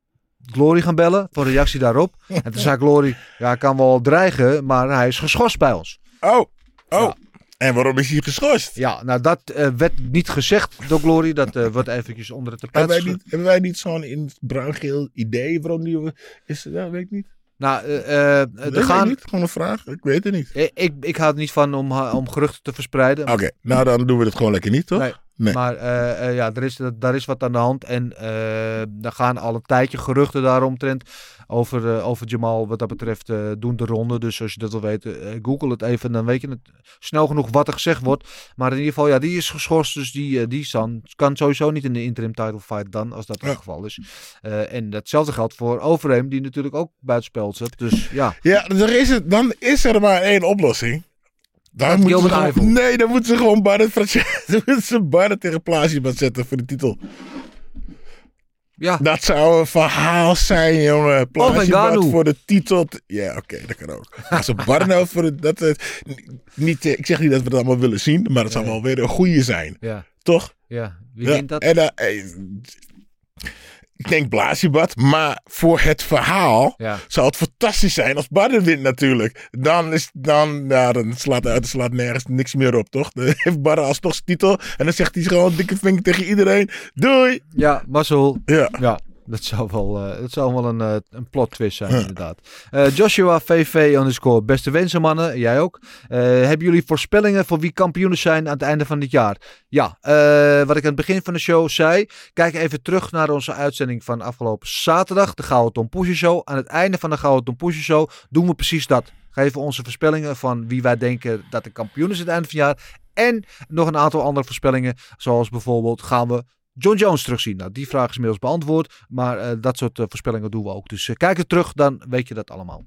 Glory gaan bellen voor reactie daarop. En toen zei Glory, ja, ik kan wel dreigen, maar hij is geschorst bij ons. Oh, oh. Ja. En waarom is hij geschorst? Ja, nou dat eh, werd niet gezegd door Glory. Dat eh, wordt eventjes onder het tapijt. Hebben wij, niet, hebben wij niet zo'n in het bruin-geel idee waarom die is? Ja, weet ik niet. Nou, eh, eh, Weet er ik gaan... niet. Gewoon een vraag. Ik weet het niet. Eh, Ik, ik hou er niet van om, om geruchten te verspreiden. Oké, nou dan doen we het gewoon lekker niet, toch? Nee. Nee. Maar eh, eh, ja, er is, daar is wat aan de hand. En eh er gaan al een tijdje geruchten daaromtrent over, over Jamal. Wat dat betreft doen de ronde. Dus als je dat wil weten, google het even. Dan weet je het snel genoeg wat er gezegd wordt. Maar in ieder geval, ja, die is geschorst. Dus die, die san, kan sowieso niet in de interim title fight dan, als dat Ja. het geval is. En datzelfde geldt voor Overeem, die natuurlijk ook buitenspel zit. Dus ja, Ja, er is het, dan is er maar één oplossing. Dat ze gewoon, Eiffel. nee, dan moeten ze gewoon Barret, Francesco- dan moeten ze Barret tegen zetten voor de titel. ja. Dat zou een verhaal zijn, jongen. Ngannou. voor de titel. te- Ja, oké, dat kan ook. Als een Barret nou voor de... Dat, het- niet, eh, ik zeg niet dat we het allemaal willen zien, maar het zou wel weer een goede zijn. ja, Toch? ja. Wie Ja, dat? En, eh, eh, ik denk Blasiebad, maar voor het verhaal Ja. zou het fantastisch zijn als Barden wint natuurlijk. Dan, is, dan, ja, dan slaat uit, slaat nergens niks meer op, toch? Dan heeft Barden alsnog zijn titel en dan zegt hij gewoon dikke vinger tegen iedereen. Doei! Ja, Marcel. Ja. Ja, dat zou wel, eh, dat zou wel een, eh, een plot twist zijn, inderdaad. Eh, Joshua VV underscore. Beste wensen, mannen. Jij ook. Hebben jullie voorspellingen voor wie kampioenen zijn aan het einde van dit jaar? Ja, wat ik aan het begin van de show zei. Kijk even terug naar onze uitzending van afgelopen zaterdag. De Gouden Tom Show. Aan het einde van de Gouden Tom Show doen we precies dat. Geven onze voorspellingen van wie wij denken dat de kampioen is aan het einde van het jaar. En nog een aantal andere voorspellingen. Zoals bijvoorbeeld gaan we John Jones terugzien? Nou, die vraag is inmiddels beantwoord. Maar eh, dat soort eh, voorspellingen doen we ook. Dus eh, kijk er terug, dan weet je dat allemaal.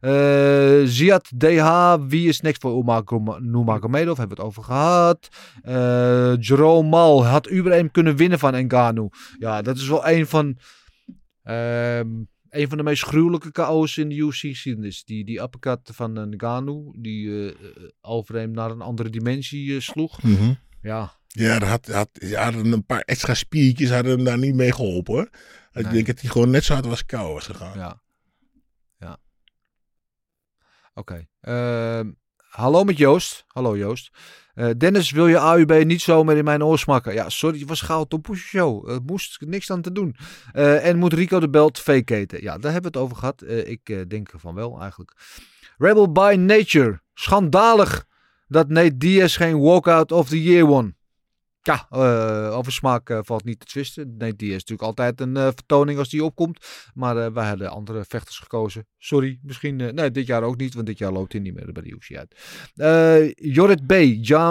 Eh Ziad DH, wie is next voor Nurmagomedov? Hebben we het over gehad. Eh Jerome Mal, had Uberheim kunnen winnen van Ngannou? Ja, dat is wel een van... ehm, een van de meest gruwelijke KO's in de UFC-geschiedenis. Die, die uppercut van Ngannou, die eh, Overeem naar een andere dimensie sloeg. Ja, Ja, dat had, had, ja, hadden een paar extra spiertjes hadden hem daar niet mee geholpen hoor. Ik Nee. denk dat hij gewoon net zo hard was kou was gegaan. Ja. Ja. Oké. Ehm, hallo met Joost. Hallo Joost. Eh, Dennis, wil je AUB niet zomaar in mijn oor smakken? Ja, sorry, het was gauw Push Show. Er moest niks aan te doen. Eh, en moet Rico de belt fake eten? Ja, daar hebben we het over gehad. Eh, ik denk van wel eigenlijk. Rebel by Nature. Schandalig dat Nate Diaz geen walkout of the year won. Ja, eh, over smaak eh, valt niet te twisten. Nate Diaz is natuurlijk altijd een eh, vertoning als die opkomt. Maar wij hadden andere vechters gekozen. Sorry, misschien... nee, dit jaar ook niet, want dit jaar loopt hij niet meer bij de UFC uit. Jorrit B.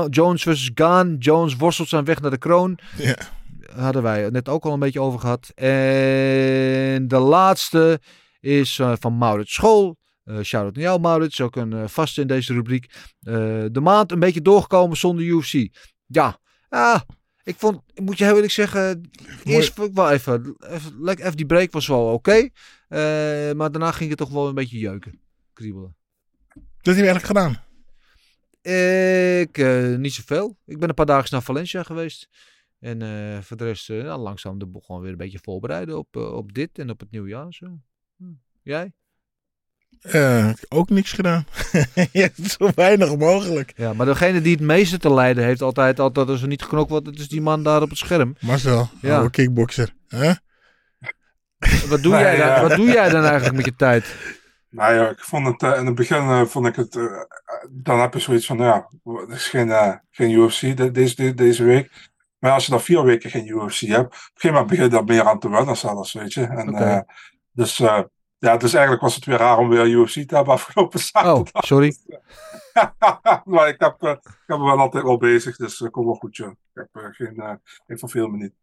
Jones versus Gaan. Jones worstelt zijn weg naar de kroon. Ja. Hadden wij het net ook al een beetje over gehad. En de laatste is van Maurits School. Eh shout-out naar jou, Maurits. Ook een vaste in deze rubriek. De maand een beetje doorgekomen zonder UFC. Ja, ah, ik vond, ik moet je heel eerlijk zeggen, eerst vond ik wel even, even, even die break was wel oké. Eh, maar daarna ging het toch wel een beetje jeuken, kriebelen. Dat heeft hij eigenlijk gedaan. Ik, eh, niet zoveel. Ik ben een paar dagen naar Valencia geweest. En eh, voor de rest, ja, langzaam de boel gewoon weer een beetje voorbereiden op, op dit en op het nieuwjaar. Zo. Hm. Jij? Eh, ook niks gedaan. ja, zo weinig mogelijk. Ja, maar degene die het meeste te lijden heeft altijd, altijd als er niet geknokt wordt, het is die man daar op het scherm. Marcel, Ja. oude kickboxer. Huh? Wat doe, Nee, jij, dan, wat doe jij dan eigenlijk met je tijd? Nou ja, ik vond het eh, in het begin eh, vond ik het. dan heb je zoiets van, ja, het is geen, eh, geen UFC de- deze, de- deze week. Maar als je dan vier weken geen UFC hebt, op een gegeven moment begin je daar meer aan te wennen zelfs, weet je. En, eh, dus eh, ja, dus eigenlijk was het weer raar om weer UFC te hebben afgelopen Oh, zaterdag. sorry. maar ik heb, eh, ik heb me wel altijd wel bezig, dus uh, kom wel goed, joh. Ik, heb, eh, geen, eh, ik verveel me niet.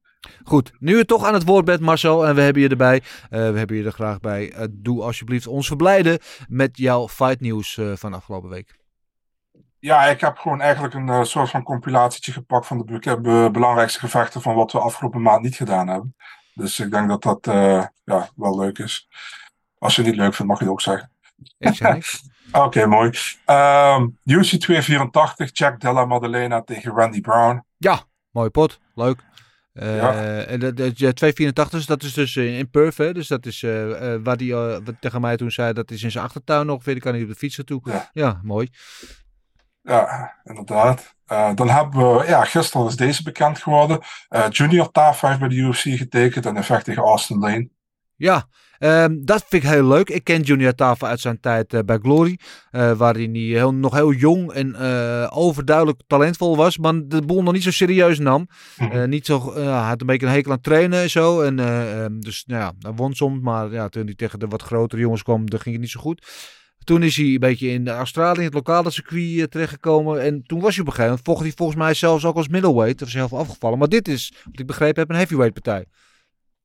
Goed, nu je toch aan het woord bent, Marcel, en we hebben je erbij. eh, we hebben je er graag bij. Eh, doe alsjeblieft ons verblijden met jouw fight nieuws eh, van afgelopen week. Ja, ik heb gewoon eigenlijk een eh, soort van compilatietje gepakt van de be- be- belangrijkste gevechten van wat we afgelopen maand niet gedaan hebben. Dus ik denk dat dat eh, ja, wel leuk is. Als je het niet leuk vindt, mag je het ook zeggen. Ik zeg niks. Oké, mooi. Ehm UC 284, Jack Della Maddalena tegen Randy Brown. Ja, mooie pot. Leuk. Eh, Ja. En dat, dat, ja, 284, dat is dus in, in Perth, hè? Dus dat is eh, eh, waar die eh, wat tegen mij toen zei, dat is in zijn achtertuin ongeveer. Die kan niet op de fiets naartoe. Ja. ja mooi. Ja, inderdaad. Eh, dan hebben we, ja, gisteren is deze bekend geworden. Eh, Junior Tafa heeft bij de UFC getekend en vecht tegen Austin Lane. Ja, ehm, dat vind ik heel leuk. Ik ken Junior Tafel uit zijn tijd eh, bij Glory. eh, waarin hij heel, nog heel jong en eh, overduidelijk talentvol was. Maar de boel nog niet zo serieus nam. Mhm. Niet zo, hij had een beetje een hekel aan trainen en zo. En, eh, ehm, dus nou ja, hij won soms. Maar ja, toen hij tegen de wat grotere jongens kwam, dan ging het niet zo goed. Toen is hij een beetje in Australië, het lokale circuit, terechtgekomen. En toen was hij op een gegeven moment, vocht hij volgens mij zelfs ook als middleweight. Of zelf afgevallen. Maar dit is, wat ik begrepen heb, een heavyweight partij.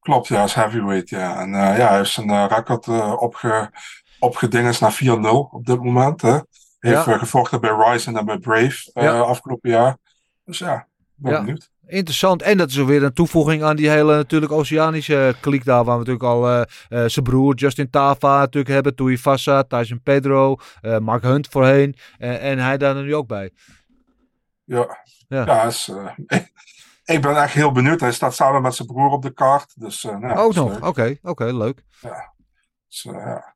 Klopt, ja, is heavyweight, ja. En eh, ja, hij heeft zijn eh, record eh, opge, opgedingest naar 4-0 op dit moment. Hè. Heeft Ja. gevochten bij Ryzen en bij Brave Ja. afgelopen jaar. Dus ja, ben Ja. benieuwd. Interessant. En dat is weer een toevoeging aan die hele natuurlijk Oceanische kliek daar. Waar we natuurlijk al zijn broer Justin Tava natuurlijk hebben. Tui Fassa, Tyson Pedro, Mark Hunt voorheen. En hij daar nu ook bij. Ja, Ja. ja. is, ik ben echt heel benieuwd. Hij staat samen met zijn broer op de kaart. Dus, eh, nou, ja, ook nog. leuk. Oké, oké, leuk. Dus, eh, ja.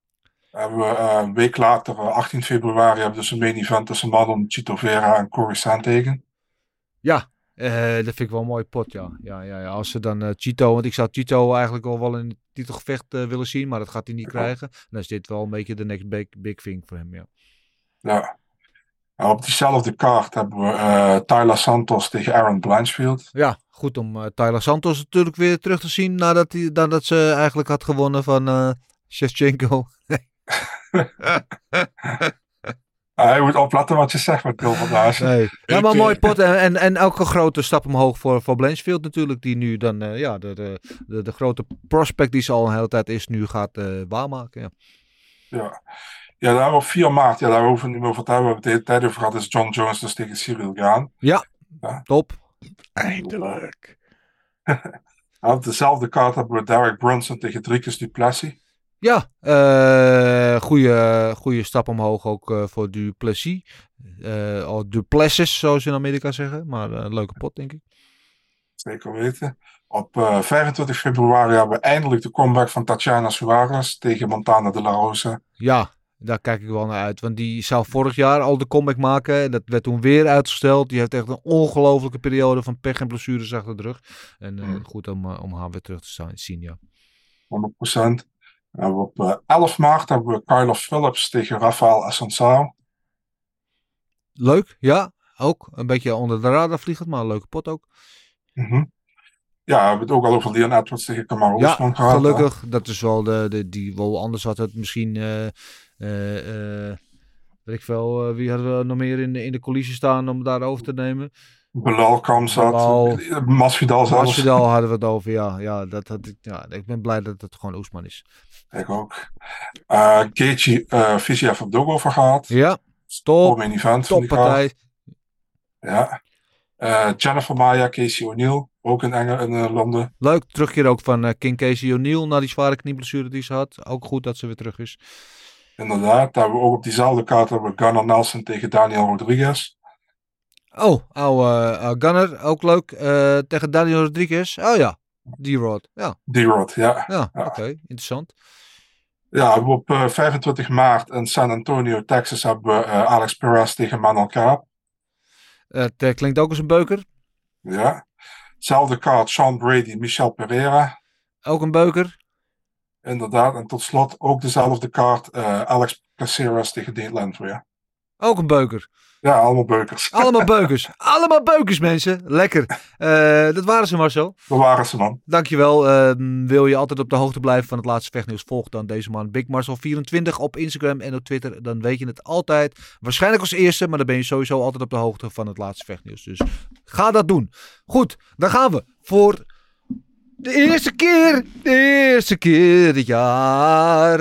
Dan hebben we eh, een week later, eh, 18 februari, hebben we dus een main event tussen Manon Chito Vera en Corey Sandhagen. Ja, eh, dat vind ik wel een mooi pot, ja. ja, ja, ja. Als ze dan eh, Chito, want ik zou Chito eigenlijk al wel in het titelgevecht eh, willen zien, maar dat gaat hij niet krijgen. Dan is dit wel een beetje de next big, big thing voor hem, ja. Ja. En op diezelfde kaart hebben we eh, Tyler Santos tegen Aaron Blanchfield. Ja, goed om eh, Tyler Santos natuurlijk weer terug te zien nadat, hij, nadat ze eigenlijk had gewonnen van eh Shevchenko. Ah, hij moet opletten wat je zegt met Bill van. Nee. Ja, maar mooi pot. En, en, en ook een grote stap omhoog voor, voor Blanchfield natuurlijk. Die nu dan eh, ja, de, de, de, de grote prospect die ze al een hele tijd is, nu gaat eh, waarmaken. Ja. Ja. Ja, daar hebben we op 4 maart, ja, daar hoeven we niet meer over te hebben. We hebben het de hele tijd over gehad, is John Jones dus tegen Cyril Gaan. Top. Eindelijk. Op dezelfde kaart hebben we Derek Brunson tegen Dricus Duplessis. Ja, eh goede, goede stap omhoog ook eh, voor Duplessis. Eh of Duplessis, zoals ze in Amerika zeggen. Maar een leuke pot, denk ik. Zeker weten. Op eh, 25 februari hebben we eindelijk de comeback van Tatjana Suarez tegen Montana de la Rosa. Ja, daar kijk ik wel naar uit. Want die zou vorig jaar al de comeback maken. En dat werd toen weer uitgesteld. Die heeft echt een ongelofelijke periode van pech en blessures achter de rug. En eh, Mm. goed om, eh, om haar weer terug te zien, ja. 100%. En op eh, 11 maart hebben we Carlos Phillips tegen Rafael Assunção. Leuk, ja. Ook een beetje onder de radar vliegend, maar een leuke pot ook. Mhm. Ja, we hebben het ook al over Leon Edwards tegen Kamaru Ja, gehad. hè? gelukkig. Dat is wel de, de die wel anders had het misschien. eh eh eh, weet ik veel, eh, wie hadden we nog meer in, de- in de coulissen staan om daar over te nemen? Belal kwam zat. Belal. Masvidal zelfs. Masvidal hadden we het over, ja. Ja, dat had ik, ja. Ik ben blij dat het gewoon Oesman is. Ik ook. Uh, uh, Fiziev op Dogo over gehad. Ja, top. event van die Toppartij. Ja. Uh, Jennifer Maya, Casey O'Neill, ook in, Engel, in uh, Londen. Leuk, terugkeer ook van King Casey O'Neill na die zware knieblessure die ze had. Ook goed dat ze weer terug is. Inderdaad, daar hebben we ook op diezelfde kaart hebben we Gunnar Nelson tegen Daniel Rodriguez. Oh, oude uh, Gunnar, ook leuk. Uh, tegen Daniel Rodriguez. Oh ja, D-Rod. Ja, D-Rod, ja. Ja, ja. oké, okay. interessant. Ja, op uh, 25 maart in San Antonio, Texas hebben we uh, Alex Perez tegen Manuel Kaap. Het klinkt ook als een beuker. Ja. Zelfde kaart, Sean Brady, Michel Pereira. Ook een beuker. Inderdaad. En tot slot ook dezelfde kaart, uh, Alex Caceres tegen Dane Landwehr. Ook een beuker. Ja, allemaal beukers. Allemaal beukers. Allemaal beukers, mensen. Lekker. Eh, dat waren ze, Marcel. Dat waren ze, man. Dankjewel. Ehm wil je altijd op de hoogte blijven van het laatste vechtnieuws? Volg dan deze man Big Marcel24 op Instagram en op Twitter. Dan weet je het altijd. Waarschijnlijk als eerste, maar dan ben je sowieso altijd op de hoogte van het laatste vechtnieuws. Dus ga dat doen. Goed, dan gaan we voor de eerste keer, de eerste keer dit jaar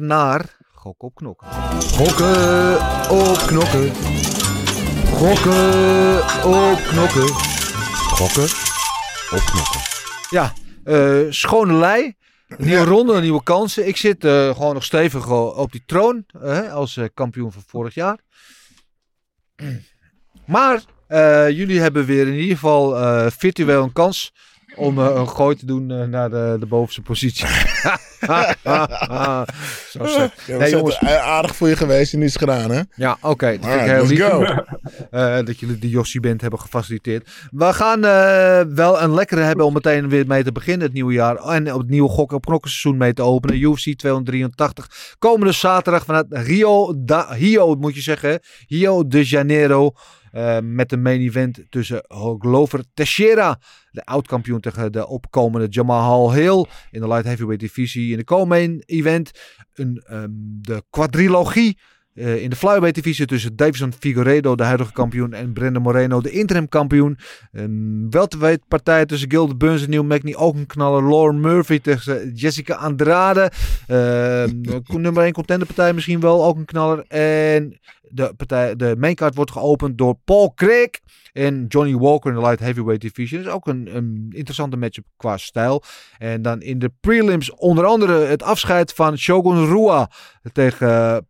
naar Gok op knokken. Gokken op knokken. Gokken op knokken. Gokken op knokken. Ja, eh, schone lei. Nieuwe ronde, nieuwe kansen. Ik zit eh, gewoon nog stevig eh, op die troon als kampioen van vorig jaar. Maar jullie hebben weer in ieder geval virtueel een kans om eh, een gooi te doen eh, naar de, de bovenste positie. Zo. Ja, zijn jongens. aardig voor je geweest en niets gedaan, hè? Ja, oké. Dat ik Alright, heel lief. Eh, dat jullie de Jossie Band hebben gefaciliteerd. We gaan wel een lekkere hebben om meteen weer mee te beginnen het nieuwe jaar. En op het nieuwe gok op knokkenseizoen mee te openen. UFC 283. Komende zaterdag vanuit Rio, da, Rio moet je zeggen. Rio de Janeiro. Eh, met een main event tussen Glover Teixeira, de oud-kampioen, tegen de opkomende Jamal Hill in de light heavyweight divisie. In de co-main event een, ehm, de quadrilogie eh, in de flyweight divisie tussen Davison Figueiredo, de huidige kampioen, en Brandon Moreno, de interim kampioen. Een welterweight partij tussen Gilbert Burns en Neil Magny, ook een knaller. Lauren Murphy tegen Jessica Andrade. Eh, nummer 1 contenderpartij misschien wel, ook een knaller. En de, partij, de maincard wordt geopend door Paul Craig en Johnny Walker in de light heavyweight division. Dat is ook een, een interessante matchup qua stijl. En dan in de prelims onder andere het afscheid van Shogun Rua tegen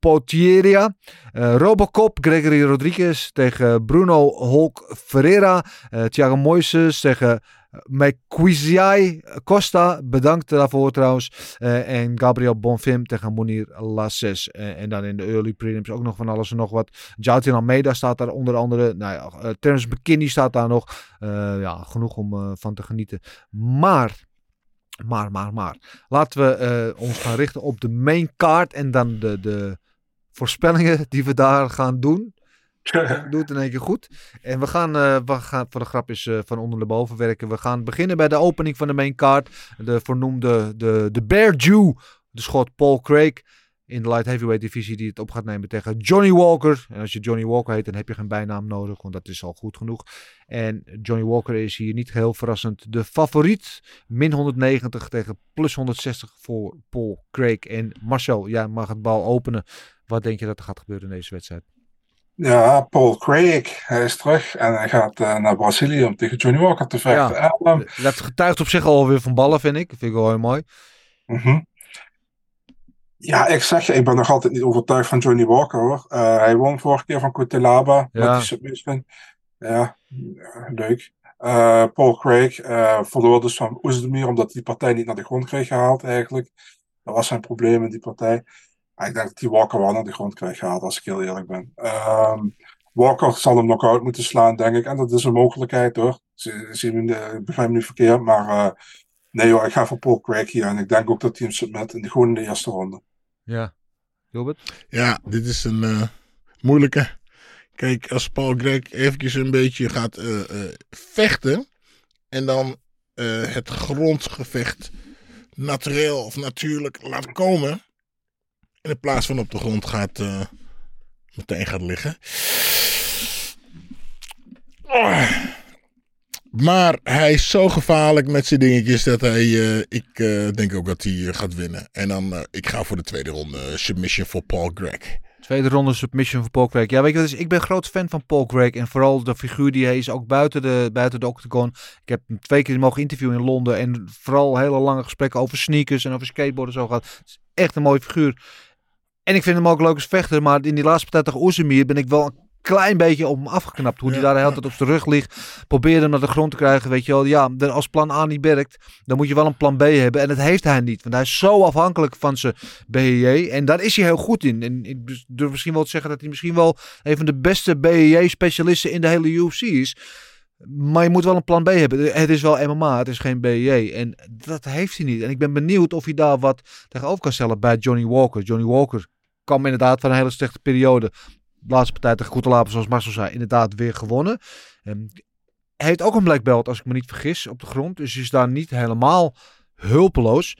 Potieria. Uh, Robocop, Gregory Rodriguez tegen Bruno Hulk Ferreira. Uh, Thiago Moises tegen Mequiziai Costa. Bedankt daarvoor trouwens. En Gabriel Bonfim tegen Monir Lasses. En dan in de early prelims ook nog van alles en nog wat. Joutin Almeida staat daar onder andere. Nou ja, Terence McKinney staat daar nog. ja, genoeg om van te genieten. Maar... Maar, maar, maar. Laten we ons gaan richten op de main card. En dan de, de voorspellingen die we daar gaan doen. Doe het in één keer goed. En we gaan, uh, we gaan voor de grap is uh, van onder naar boven werken. We gaan beginnen bij de opening van de main card. De vernoemde, de, de Bear Jew, de schot Paul Craig. In de light heavyweight divisie die het op gaat nemen tegen Johnny Walker. En als je Johnny Walker heet, dan heb je geen bijnaam nodig, want dat is al goed genoeg. En Johnny Walker is hier niet heel verrassend de favoriet. Min 190 tegen plus 160 voor Paul Craig. En Marcel, jij mag het bal openen. Wat denk je dat er gaat gebeuren in deze wedstrijd? Ja, Paul Craig, hij is terug en hij gaat uh, naar Brazilië om tegen Johnny Walker te vechten. Ja, um, dat getuigt op zich alweer van ballen, vind ik. Dat vind ik wel heel mooi. -hmm. Ja, ik zeg je, ik ben nog altijd niet overtuigd van Johnny Walker hoor. Uh, hij won vorige keer van Kutelaba ja. met die submission. Ja, leuk. Paul Craig verloor dus van Oezdemir omdat die partij niet naar de grond kreeg gehaald eigenlijk. Dat was zijn probleem in die partij. Ik denk dat die Walker wel naar de grond krijgt gehaald, als ik heel eerlijk ben. Um, Walker zal hem knock-out moeten slaan, denk ik. En dat is een mogelijkheid, hoor. Zie me, begrijp me niet verkeerd, maar uh, nee hoor, ik ga voor Paul Craig hier. En ik denk ook dat hij hem submit in de, gewoon in de eerste ronde. Ja. Gilbert? Ja, dit is een uh, moeilijke. Kijk, als Paul Craig eventjes een beetje gaat uh, vechten en dan het grondgevecht natuurlijk of natuurlijk laat komen in plaats van op de grond gaat uh, meteen gaat liggen. Oh. Maar hij is zo gevaarlijk met zijn dingetjes dat hij, uh, ik uh, denk ook dat hij gaat winnen. En dan, ik ga voor de tweede ronde submission voor Paul Gregg. Tweede ronde submission voor Paul Craig. Ja, weet je wat is? Ik ben groot fan van Paul Craig. En vooral de figuur die hij is, ook buiten de, buiten de octagon. Ik heb hem twee keer mogen interviewen in Londen. En vooral hele lange gesprekken over sneakers en over skateboarden zo gehad. Echt een mooie figuur. En ik vind hem ook leuk als vechter. Maar in die laatste partij tegen Oezemir ben ik wel een klein beetje op hem afgeknapt. Hoe hij daar de hele tijd op zijn rug ligt. Probeerde hem naar de grond te krijgen. Weet je wel, ja, als plan A niet werkt, dan moet je wel een plan B hebben. En dat heeft hij niet. Want hij is zo afhankelijk van zijn BJJ. En daar is hij heel goed in. En ik durf misschien wel te zeggen dat hij misschien wel een van de beste BJJ-specialisten in de hele UFC is. Maar je moet wel een plan B hebben. Het is wel MMA, het is geen BJ. En dat heeft hij niet. En ik ben benieuwd of hij daar wat tegenover kan stellen bij Johnny Walker. Johnny Walker kwam inderdaad van een hele slechte periode. de laatste partij tegen Koetelapen, zoals Marcel zei, inderdaad weer gewonnen. Ehm, hij heeft ook een black belt, als ik me niet vergis, op de grond. Dus is daar niet helemaal hulpeloos.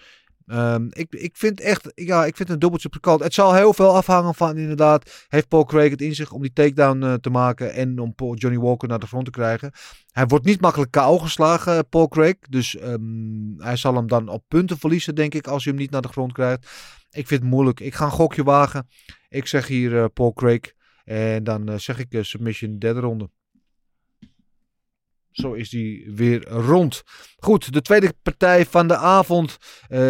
Ehm, ik, ik vind echt, ja, ik vind een dubbeltje op. Het zal heel veel afhangen van inderdaad, heeft Paul Craig het in zich om die takedown eh, te maken en om Paul, Johnny Walker naar de grond te krijgen. Hij wordt niet makkelijk KO geslagen, eh, Paul Craig. Dus ehm, hij zal hem dan op punten verliezen, denk ik, als hij hem niet naar de grond krijgt. Ik vind het moeilijk. Ik ga een gokje wagen. Ik zeg hier eh, Paul Craig. En dan eh, zeg ik eh, submission derde ronde. Zo is die weer rond. Goed, de tweede partij van de avond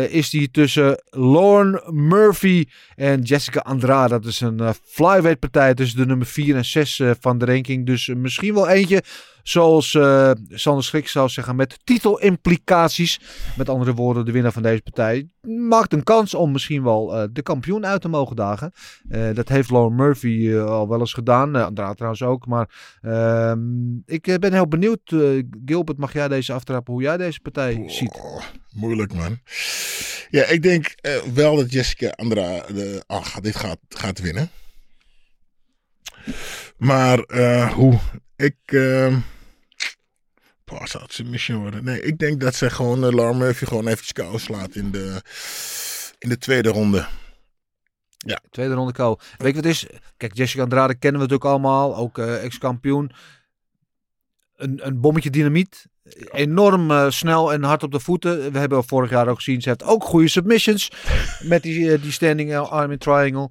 is die tussen Lauren Murphy en Jessica Andrade. Dat is een eh, flyweight partij tussen de nummer 4 en 6 eh, van de ranking. Dus misschien wel eentje zoals eh Sander Schrik zou zeggen met titelimplicaties. Met andere woorden, de winnaar van deze partij maakt een kans om misschien wel eh, de kampioen uit te mogen dagen. Eh, dat heeft Lauren Murphy al wel eens gedaan. Uh, Andrade trouwens ook. Maar ehm, ik ben heel benieuwd. Gilbert, mag jij deze aftrappen hoe jij deze partij ziet? Moeilijk, man. Ja, ik denk wel dat Jessica Andrade ah, dit gaat, gaat winnen. Maar hoe? Ik. eh Boah, zou het submission worden? Nee, ik denk dat ze gewoon uh, Lauren Murphy gewoon eventjes kou slaat in de, in de tweede ronde. Ja. Tweede ronde kou. Weet je wat is? Kijk, Jessica Andrade kennen we natuurlijk allemaal. Ook eh, ex-kampioen. Een, een bommetje dynamiet. Enorm eh, snel en hard op de voeten. We hebben vorig jaar ook gezien. Ze heeft ook goede submissions. met die, eh, die standing arm in triangle.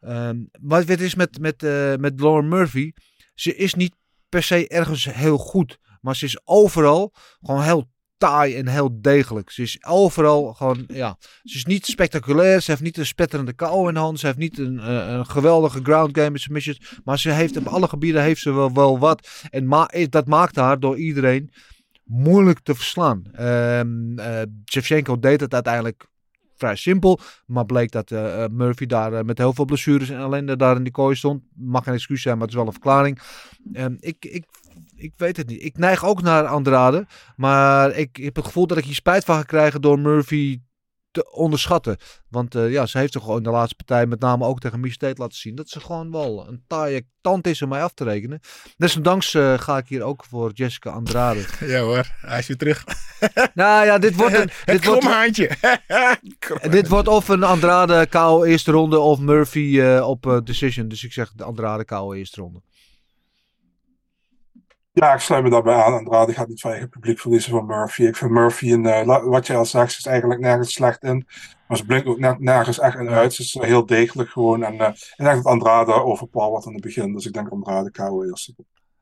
Ehm, maar wat is met, met, met Lauren Murphy? Ze is niet per se ergens heel goed. Maar ze is overal gewoon heel taai en heel degelijk. Ze is overal gewoon, ja. Ze is niet spectaculair. Ze heeft niet een spetterende KO in hand. Ze heeft niet een, eh, een geweldige ground game met submissions. Maar ze heeft op alle gebieden heeft ze wel, wel wat. En ma dat maakt haar door iedereen moeilijk te verslaan. Eh, Shevchenko deed het uiteindelijk vrij simpel. Maar bleek dat eh, eh, Murphy daar eh, met heel veel blessures en ellende daar in die kooi stond. Mag geen excuus zijn, maar het is wel een verklaring. Ehm, ik, ik, ik weet het niet. Ik neig ook naar Andrade. Maar ik heb het gevoel dat ik hier spijt van ga krijgen door Murphy te onderschatten. Want eh, ja, ze heeft toch gewoon in de laatste partij, met name ook tegen Miss State, laten zien dat ze gewoon wel een taaie tand is om mij af te rekenen. Desondanks eh, ga ik hier ook voor Jessica Andrade. Ja hoor, hij is weer terug. nou ja, dit wordt een, dit wordt, kromhaantje. dit wordt of een Andrade KO eerste ronde of Murphy eh, op eh, decision. Dus ik zeg de Andrade KO eerste ronde. Ja, ik sluit me daarbij aan. Andrade gaat niet van eigen publiek verliezen van Murphy. Ik vind Murphy, een, eh, wat je al zegt, ze is eigenlijk nergens slecht in. Maar ze blinkt ook nergens echt in uit. Ze is eh, heel degelijk gewoon. En eh, ik denk dat Andrade overpowert aan het begin. Dus ik denk Andrade KO eerst.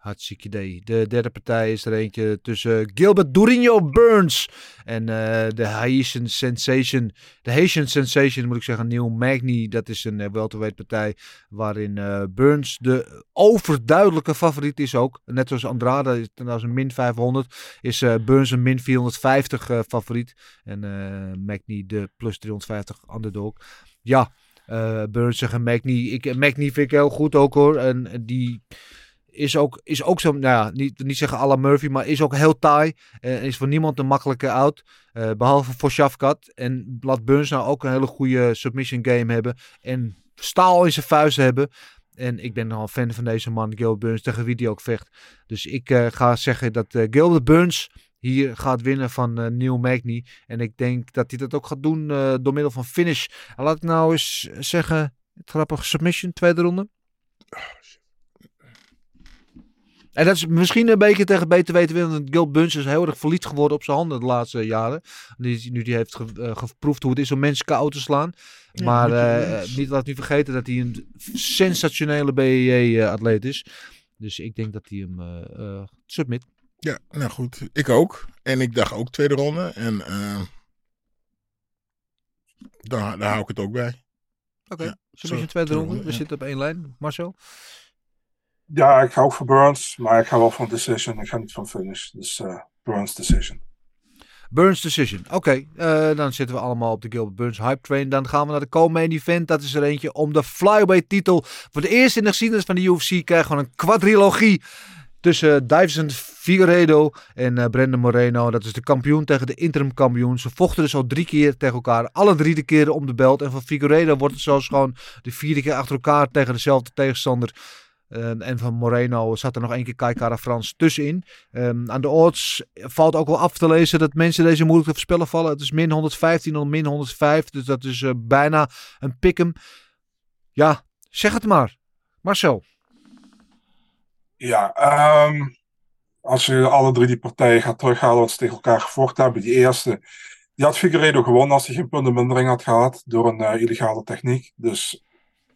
Hartstikke idee. De derde partij is er eentje tussen Gilbert Durinho Burns en eh, de Haitian Sensation. De Haitian Sensation moet ik zeggen, Neil Magny. Dat is een uh, welterweight partij waarin eh, Burns de overduidelijke favoriet is ook. Net zoals Andrade, is een min 500, is eh, Burns een min 450 eh, favoriet. En eh Magny de plus 350 underdog. Ja, eh, Burns zeggen Magny. Ik, Magny vind ik heel goed ook hoor. En eh, die is ook, is ook zo, nou ja, niet, niet zeggen à la Murphy, maar is ook heel taai. Eh, is voor niemand een makkelijke out. eh, behalve voor Shafkat. En laat Burns nou ook een hele goede submission game hebben. En staal in zijn vuist hebben. En ik ben nogal fan van deze man, Gilbert Burns, tegen wie die ook vecht. Dus ik eh, ga zeggen dat eh, Gilbert Burns hier gaat winnen van eh, Neil Magny. En ik denk dat hij dat ook gaat doen door middel van finish. En laat ik nou eens zeggen, grappig submission, tweede ronde. En dat is misschien een beetje tegen beter weten willen. Want Gil Buns is heel erg verliefd geworden op zijn handen de laatste jaren. Die, nu die heeft ge, uh, geproefd hoe het is om mensen koud te slaan. Ja, maar uh, niet laat niet vergeten dat hij een sensationele BEJ-atleet is. Dus ik denk dat hij hem uh, submit. Ja, nou goed. Ik ook. En ik dacht ook tweede ronde. En uh, daar, daar hou ik het ook bij. Oké, okay. ja, submission tweede ronde. ronde. We ja. zitten op één lijn. Marcel? Ja, ik ga ook voor Burns, maar ik ga wel van decision. Ik ga niet van finish. Dus uh, Burns decision. Burns decision. Oké, uh, dan zitten we allemaal op de Gilbert Burns hype train. Dan gaan we naar de co-main event. Dat is er eentje om de flyweight titel. Voor de eerste in de geschiedenis van de UFC krijgen we een quadrilogie. tussen Davison Figueiredo en eh Brandon Moreno. Dat is de kampioen tegen de interim kampioen. Ze vochten dus al drie keer tegen elkaar. Alle drie de keren om de belt. En van Figueiredo wordt het zelfs gewoon de vierde keer achter elkaar tegen dezelfde tegenstander. Ehm, en van Moreno zat er nog één keer Kaikara Frans tussenin. Ehm, aan de odds valt ook wel af te lezen dat mensen deze moeilijk te voorspellen vallen. Het is min 115 of min 105. Dus dat is eh, bijna een pick'em. Ja, zeg het maar. Marcel. Ja, ehm, als je alle drie die partijen gaat terughalen wat ze tegen elkaar gevochten hebben. Die eerste, die had Figueiredo gewonnen als hij geen puntenmindering had gehad door een eh, illegale techniek. Dus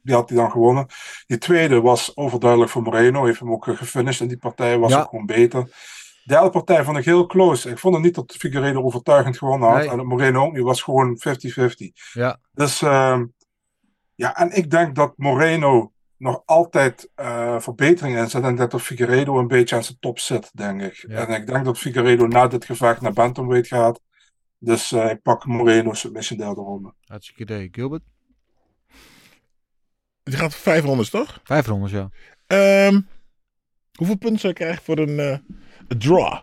die had hij dan gewonnen. Die tweede was overduidelijk voor Moreno. Heeft hem ook eh, gefinished in die partij. Was Ja. ook gewoon beter. De derde partij vond ik heel close. Ik vond het niet dat Figueiredo overtuigend gewonnen had. Nee. En Moreno ook niet. was gewoon 50-50. Ja. Dus ehm, ja, en ik denk dat Moreno nog altijd eh, verbeteringen in zit. En dat Figueiredo een beetje aan zijn top zit, denk ik. Ja. En ik denk dat Figueiredo na dit gevecht naar Bantamweight gaat. Dus eh, ik pak Moreno submission derde ronde. Hartstikke idee. Gilbert? Die gaat voor 500, toch? Vijf rondes, ja. Ehm, hoeveel punten zou ik krijgen voor een eh, een draw?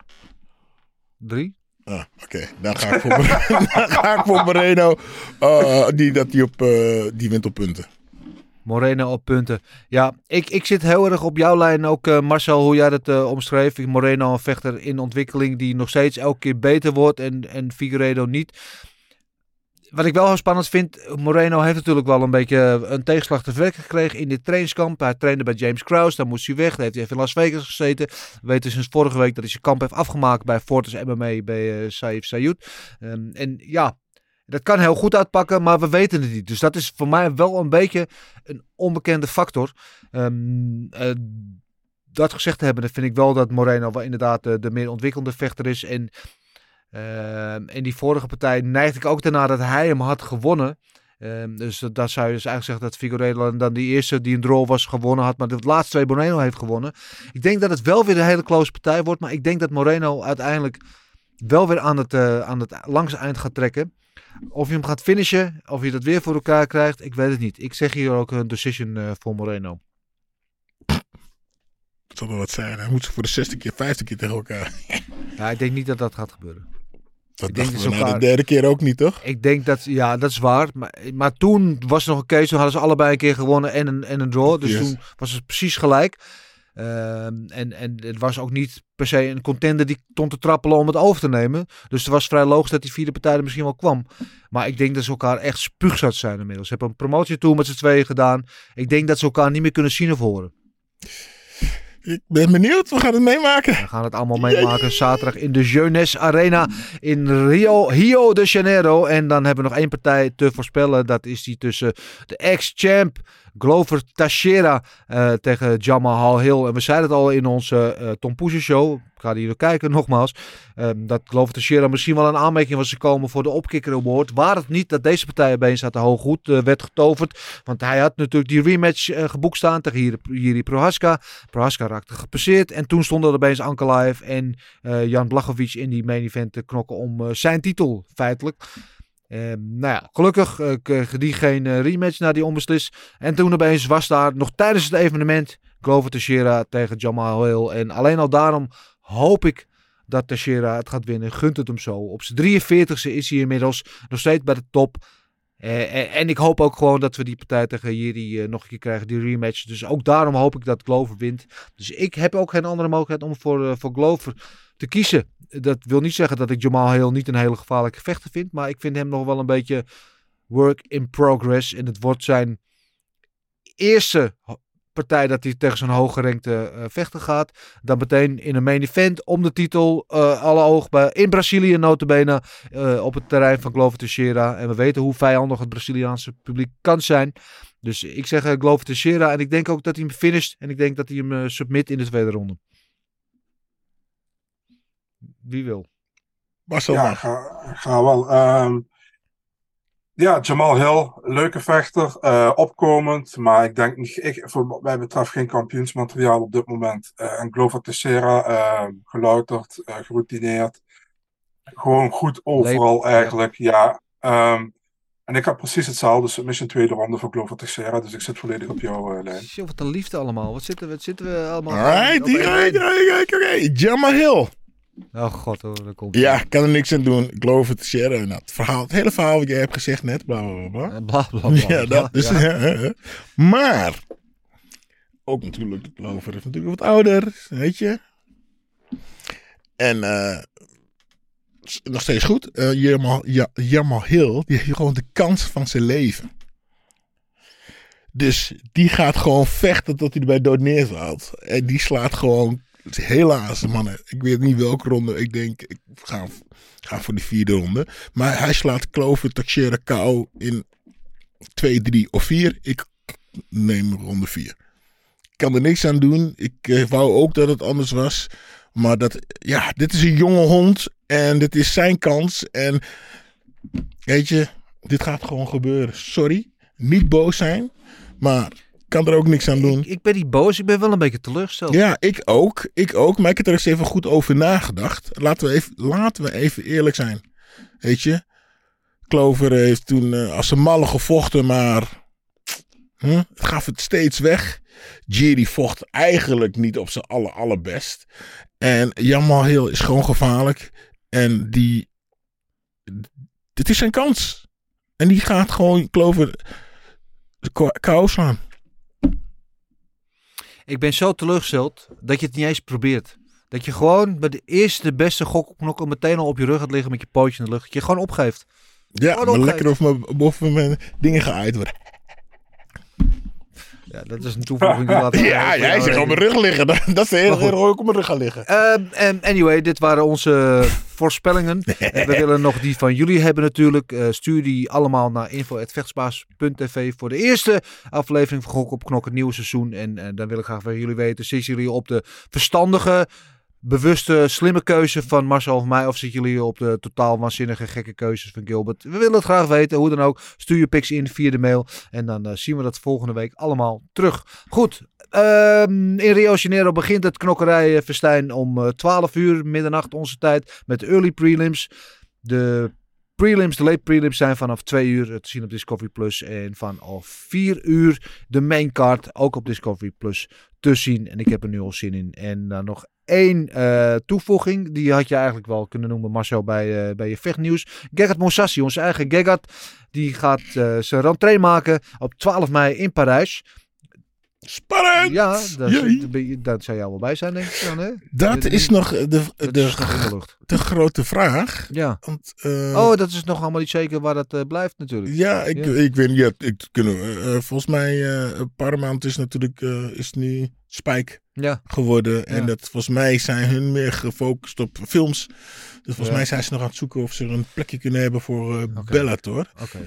Drie? Ah, oké. Dan ga ik voor, dan ga ik voor Moreno. eh, die, dat die, op, eh, die wint op punten. Moreno op punten. Ja, ik, ik zit heel erg op jouw lijn ook, eh, Marcel, hoe jij dat eh, omschreef. Moreno een vechter in ontwikkeling die nog steeds elke keer beter wordt en, en Figueiredo niet. Wat ik wel heel spannend vind, Moreno heeft natuurlijk wel een beetje een tegenslag te verwerken gekregen in dit trainingskamp. Hij trainde bij James Krause, daar moest hij weg. Daar heeft hij even in Las Vegas gezeten. We weten sinds vorige week dat hij zijn kamp heeft afgemaakt bij Fortis MMA bij uh, Saif Sayud. Um, en ja, dat kan heel goed uitpakken, maar we weten het niet. Dus dat is voor mij wel een beetje een onbekende factor. Um, uh, dat gezegd hebben, dan vind ik wel dat Moreno wel inderdaad de, de meer ontwikkelde vechter is. En in die vorige partij neigde ik ook daarna dat hij hem had gewonnen. Um, dus dat, dat zou je dus eigenlijk zeggen dat Figueiredo dan die eerste die een draw was gewonnen had, maar de laatste twee Moreno heeft gewonnen. Ik denk dat het wel weer een hele close partij wordt, maar ik denk dat Moreno uiteindelijk wel weer aan het, uh, aan het langs eind gaat trekken. Of je hem gaat finishen, of je dat weer voor elkaar krijgt, ik weet het niet. Ik zeg hier ook een decision uh, voor Moreno. Dat zal wel wat zijn. Hij moet ze voor de 60 keer, 50 keer tegen elkaar. ja, ik denk niet dat dat gaat gebeuren. Dat dachten we na de derde keer ook niet, toch? Ik denk dat, ja, dat is waar. Maar, maar toen was er nog een case, toen hadden ze allebei een keer gewonnen en een, en een draw. Dus yes. toen was het precies gelijk. Uh, en, en het was ook niet per se een contender die stond te trappelen om het over te nemen. Dus het was vrij logisch dat die vierde partij er misschien wel kwam. Maar ik denk dat ze elkaar echt spuugzat zijn inmiddels. Ze hebben een promotietour met z'n tweeën gedaan. Ik denk dat ze elkaar niet meer kunnen zien of horen. Ik ben benieuwd, we gaan het meemaken. We gaan het allemaal meemaken zaterdag in de Jeunesse Arena in Rio, Rio de Janeiro. En dan hebben we nog één partij te voorspellen. Dat is die tussen de ex-champ Glover Teixeira uh, tegen Jamal Hill. En we zeiden het al in onze uh, Tom Poeser show. Ik ga hier kijken, nogmaals. Um, dat Glover Teixeira misschien wel een aanmerking was gekomen voor de Opkikker Award. Waar het niet dat deze partij bij zaten hoog goed uh, werd getoverd. Want hij had natuurlijk die rematch geboekt staan tegen Jiri Prohaska. Prohaska raakte gepasseerd. En toen stonden er opeens Ankalaev en Jan Blachowicz in die main event te knokken om zijn titel, feitelijk. Um, nou ja, gelukkig uh, kreeg die geen rematch na die onbeslis. En toen opeens was daar nog tijdens het evenement Glover Teixeira tegen Jamal Hill. En alleen al daarom hoop ik dat Teixeira het gaat winnen. Gunt het hem zo. Op zijn 43ste is hij inmiddels nog steeds bij de top. En, en, ik hoop ook gewoon dat we die partij tegen Jiri nog een keer krijgen, die rematch. Dus ook daarom hoop ik dat Glover wint. Dus ik heb ook geen andere mogelijkheid om voor, voor Glover te kiezen dat wil niet zeggen dat ik Jamal Hill niet een hele gevaarlijke vechter vind. Maar ik vind hem nog wel een beetje work in progress. En het wordt zijn eerste partij dat hij tegen zijn hooggerenkte uh, vechter gaat. Dan meteen in een main event om de titel. Uh, alle oog bij, in Brazilië notabene. Uh, op het terrein van Glover Teixeira. En we weten hoe vijandig het Braziliaanse publiek kan zijn. Dus ik zeg Glover Teixeira. En ik denk ook dat hij hem finisht. En ik denk dat hij hem submit in de tweede ronde. Wie wil? Marcel ja, ga, ga wel. Um, ja, Jamal Hill, leuke vechter, uh, opkomend, maar ik denk niet, ik, voor wat mij betreft geen kampioensmateriaal op dit moment. Uh, en Glover Teixeira, uh, gelouterd, geroutineerd, gewoon goed overal Leep, eigenlijk, ja. ja. Um, En ik had precies hetzelfde submission tweede ronde voor Glover Teixeira. Dus ik zit volledig op jouw eh, lijn. Tjoh, wat een liefde allemaal. Wat zitten we, wat zitten we allemaal... Alright, ga ik. Jamma Hill. Oh god, hoor, daar komt Ja, kan er niks aan doen. Ik geloof het, Sierra. Nou, het, verhaal, het hele verhaal wat jij hebt gezegd net, bla bla bla. Eh, Bla bla bla. Ja, dat is. ja. Maar, ook natuurlijk, de is natuurlijk wat ouder, weet je. En eh, s- nog steeds goed. eh Jamal, ja, Jamal Hill, die heeft gewoon de kans van zijn leven. Dus die gaat gewoon vechten tot hij erbij dood neervalt. En die slaat gewoon, helaas mannen, ik weet niet welke ronde. Ik denk, ik ga, voor die vierde ronde. Maar hij slaat Clover Teixeira KO in 2, 3 of 4. Ik neem ronde 4. Ik kan er niks aan doen. Ik eh, wou ook dat het anders was. Maar dat, ja, dit is een jonge hond. En dit is zijn kans. En weet je, dit gaat gewoon gebeuren. Sorry, niet boos zijn. Maar kan er ook niks aan doen. Ik, ik ben niet boos, ik ben wel een beetje teleurgesteld. Ja, ik ook. Ik ook. Maar ik heb er eens even goed over nagedacht. Laten we even, laten we even eerlijk zijn. Weet je? Clover heeft toen eh, als een malle gevochten, maar het gaf het steeds weg. Jerry vocht eigenlijk niet op zijn aller, allerbest. En Jamal Hill is gewoon gevaarlijk. En die... Dit is zijn kans. En die gaat gewoon Clover kou slaan. Ik ben zo teleurgesteld dat je het niet eens probeert. Dat je gewoon bij de eerste beste gokknokkel meteen al op je rug gaat liggen met je pootje in de lucht. Dat je gewoon opgeeft. Ja, Gewoon maar lekker of mijn, boven mijn dingen geaaid worden. Ja, dat is een toevoeging die laat Ja, jij zegt op mijn rug liggen. Dat, is de hele reden waarom ik op mijn rug ga liggen. Ehm, en anyway, dit waren onze voorspellingen. En we willen nog die van jullie hebben natuurlijk. Eh, stuur die allemaal naar info.vechtsbaas.tv voor de eerste aflevering van Gok op Knok, het nieuwe seizoen. En eh, dan wil ik graag van jullie weten, zitten jullie op de verstandige, bewuste, slimme keuze van Marcel of mij? Of zitten jullie op de totaal waanzinnige, gekke keuzes van Gilbert? We willen het graag weten, hoe dan ook. Stuur je pics in via de mail. En dan eh, zien we dat volgende week allemaal terug. Goed, Ehm, in Rio Janeiro begint het knokkerijfestijn om eh, 12 uur, middernacht onze tijd, met de early prelims. De prelims, de late prelims zijn vanaf 2 uur te zien op Discovery Plus. En vanaf 4 uur de main card, ook op Discovery Plus, te zien. En ik heb er nu al zin in. En dan nog één eh, toevoeging, die had je eigenlijk wel kunnen noemen, Marcel, bij, eh, bij je vechtnieuws. Gerard Monsassi, onze eigen Gerard, die gaat eh, zijn rentree maken op 12 mei in Parijs. Spannend! Ja, dat zou jou wel bij zijn, denk ik dan, hè? Dat is nog de, dat de, de de grote vraag. Ja. Want, eh, Oh, dat is nog allemaal niet zeker waar dat eh, blijft natuurlijk. ja, ik, Ja. ik weet niet. Ja, ik, kunnen, eh, volgens mij, eh Paramount is natuurlijk eh, is nu Spike Ja. geworden. En Ja. dat volgens mij zijn hun meer gefocust op films. Dus volgens Ja. mij zijn ze nog aan het zoeken of ze een plekje kunnen hebben voor eh Bellator. Oké.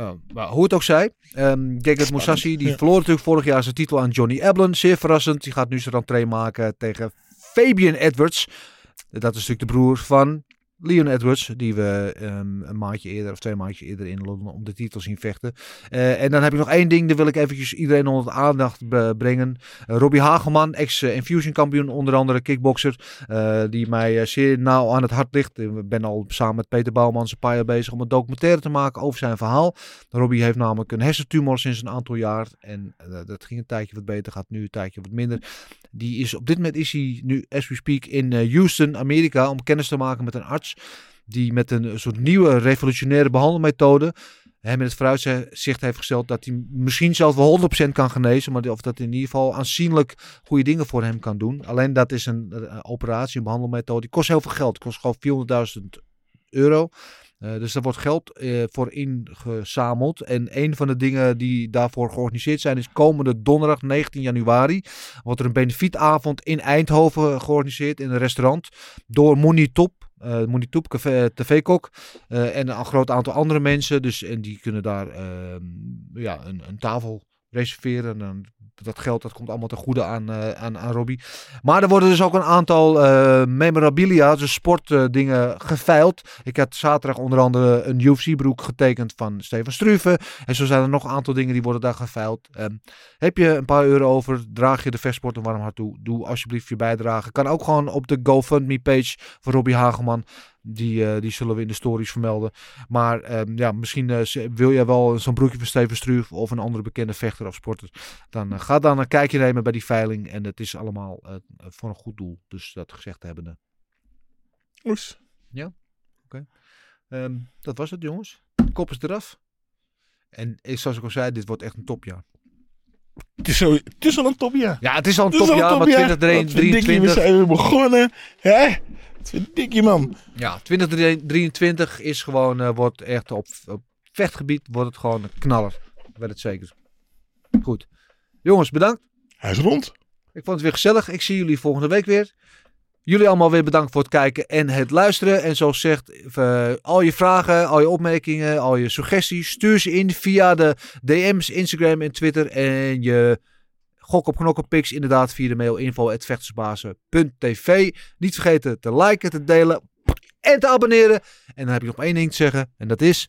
Oh, maar hoe het ook zij, um, Gegard Moussassi, die verloor natuurlijk vorig jaar zijn titel aan Johnny Eblen. Zeer verrassend. Die gaat nu zijn rentree maken tegen Fabian Edwards. Dat is natuurlijk de broer van Leon Edwards, die we ehm, een maandje eerder of twee maandjes eerder in Londen om de titel zien vechten. Eh, en dan heb ik nog één ding, daar wil ik eventjes iedereen onder de aandacht be- brengen. Eh, Robbie Hagelman, ex-infusion kampioen, onder andere kickboxer, eh, die mij eh, zeer nauw aan het hart ligt. Ik ben al samen met Peter Bouwmans een paar bezig om een documentaire te maken over zijn verhaal. Robbie heeft namelijk een hersentumor sinds een aantal jaar en eh, dat ging een tijdje wat beter, gaat nu een tijdje wat minder. Die is op dit moment is hij nu, as we speak, in eh, Houston, Amerika, om kennis te maken met een arts die met een soort nieuwe revolutionaire behandelmethode hem in het vooruitzicht heeft gesteld dat hij misschien zelfs wel 100% kan genezen, maar of dat in ieder geval aanzienlijk goede dingen voor hem kan doen. Alleen dat is een, eh, operatie, een behandelmethode, die kost heel veel geld. Kost gewoon 400.000 euro. Eh, dus daar wordt geld eh, voor ingezameld. En een van de dingen die daarvoor georganiseerd zijn is komende donderdag 19 januari. Wordt er een benefietavond in Eindhoven georganiseerd in een restaurant door Moni Top. eh Moni Top, café- tv-kok. en een groot aantal andere mensen. Dus, en die kunnen daar ehm, ja, een, een tafel reserveren. En dan- dat geld dat komt allemaal ten goede aan, eh, aan, aan Robbie. Maar er worden dus ook een aantal eh, memorabilia, dus sportdingen, geveild. Ik had zaterdag onder andere een UFC-broek getekend van Steven Struve. En zo zijn er nog een aantal dingen die worden daar geveild. Ehm, heb je een paar euro over, draag je de vechtsport een warm hart toe. Doe alsjeblieft je bijdrage. Kan ook gewoon op de GoFundMe-page van Robbie Hageman. Die, eh, die zullen we in de stories vermelden. Maar ehm, ja, misschien eh, wil jij wel zo'n broekje van Steven Struve of een andere bekende vechter of sporter. Dan eh, ga dan een kijkje nemen bij die veiling. En het is allemaal voor een goed doel. Dus dat gezegd hebbende. Oes. Ehm, dat was het jongens. Kop is eraf. En zoals ik al zei, dit wordt echt een topjaar. Het is, zo, het is al een topjaar. Ja, het is al een topjaar, maar topjaar. Wat verdikkie, We 2023... zijn weer begonnen. Hè? Wat verdikkie, man. Ja, 2023 is gewoon, eh, wordt echt op, op vechtgebied wordt het gewoon een knaller. Ik weet het zeker. Goed. Jongens, bedankt. Hij is rond. Ik vond het weer gezellig. Ik zie jullie volgende week weer. Jullie allemaal weer bedankt voor het kijken en het luisteren. En zoals gezegd, eh, al je vragen, al je opmerkingen, al je suggesties, stuur ze in via de DM's, Instagram en Twitter. En je gok op knokkenpiks inderdaad via de mail info.vechtersbazen.tv. Niet vergeten te liken, te delen en te abonneren. En dan heb ik nog één ding te zeggen en dat is...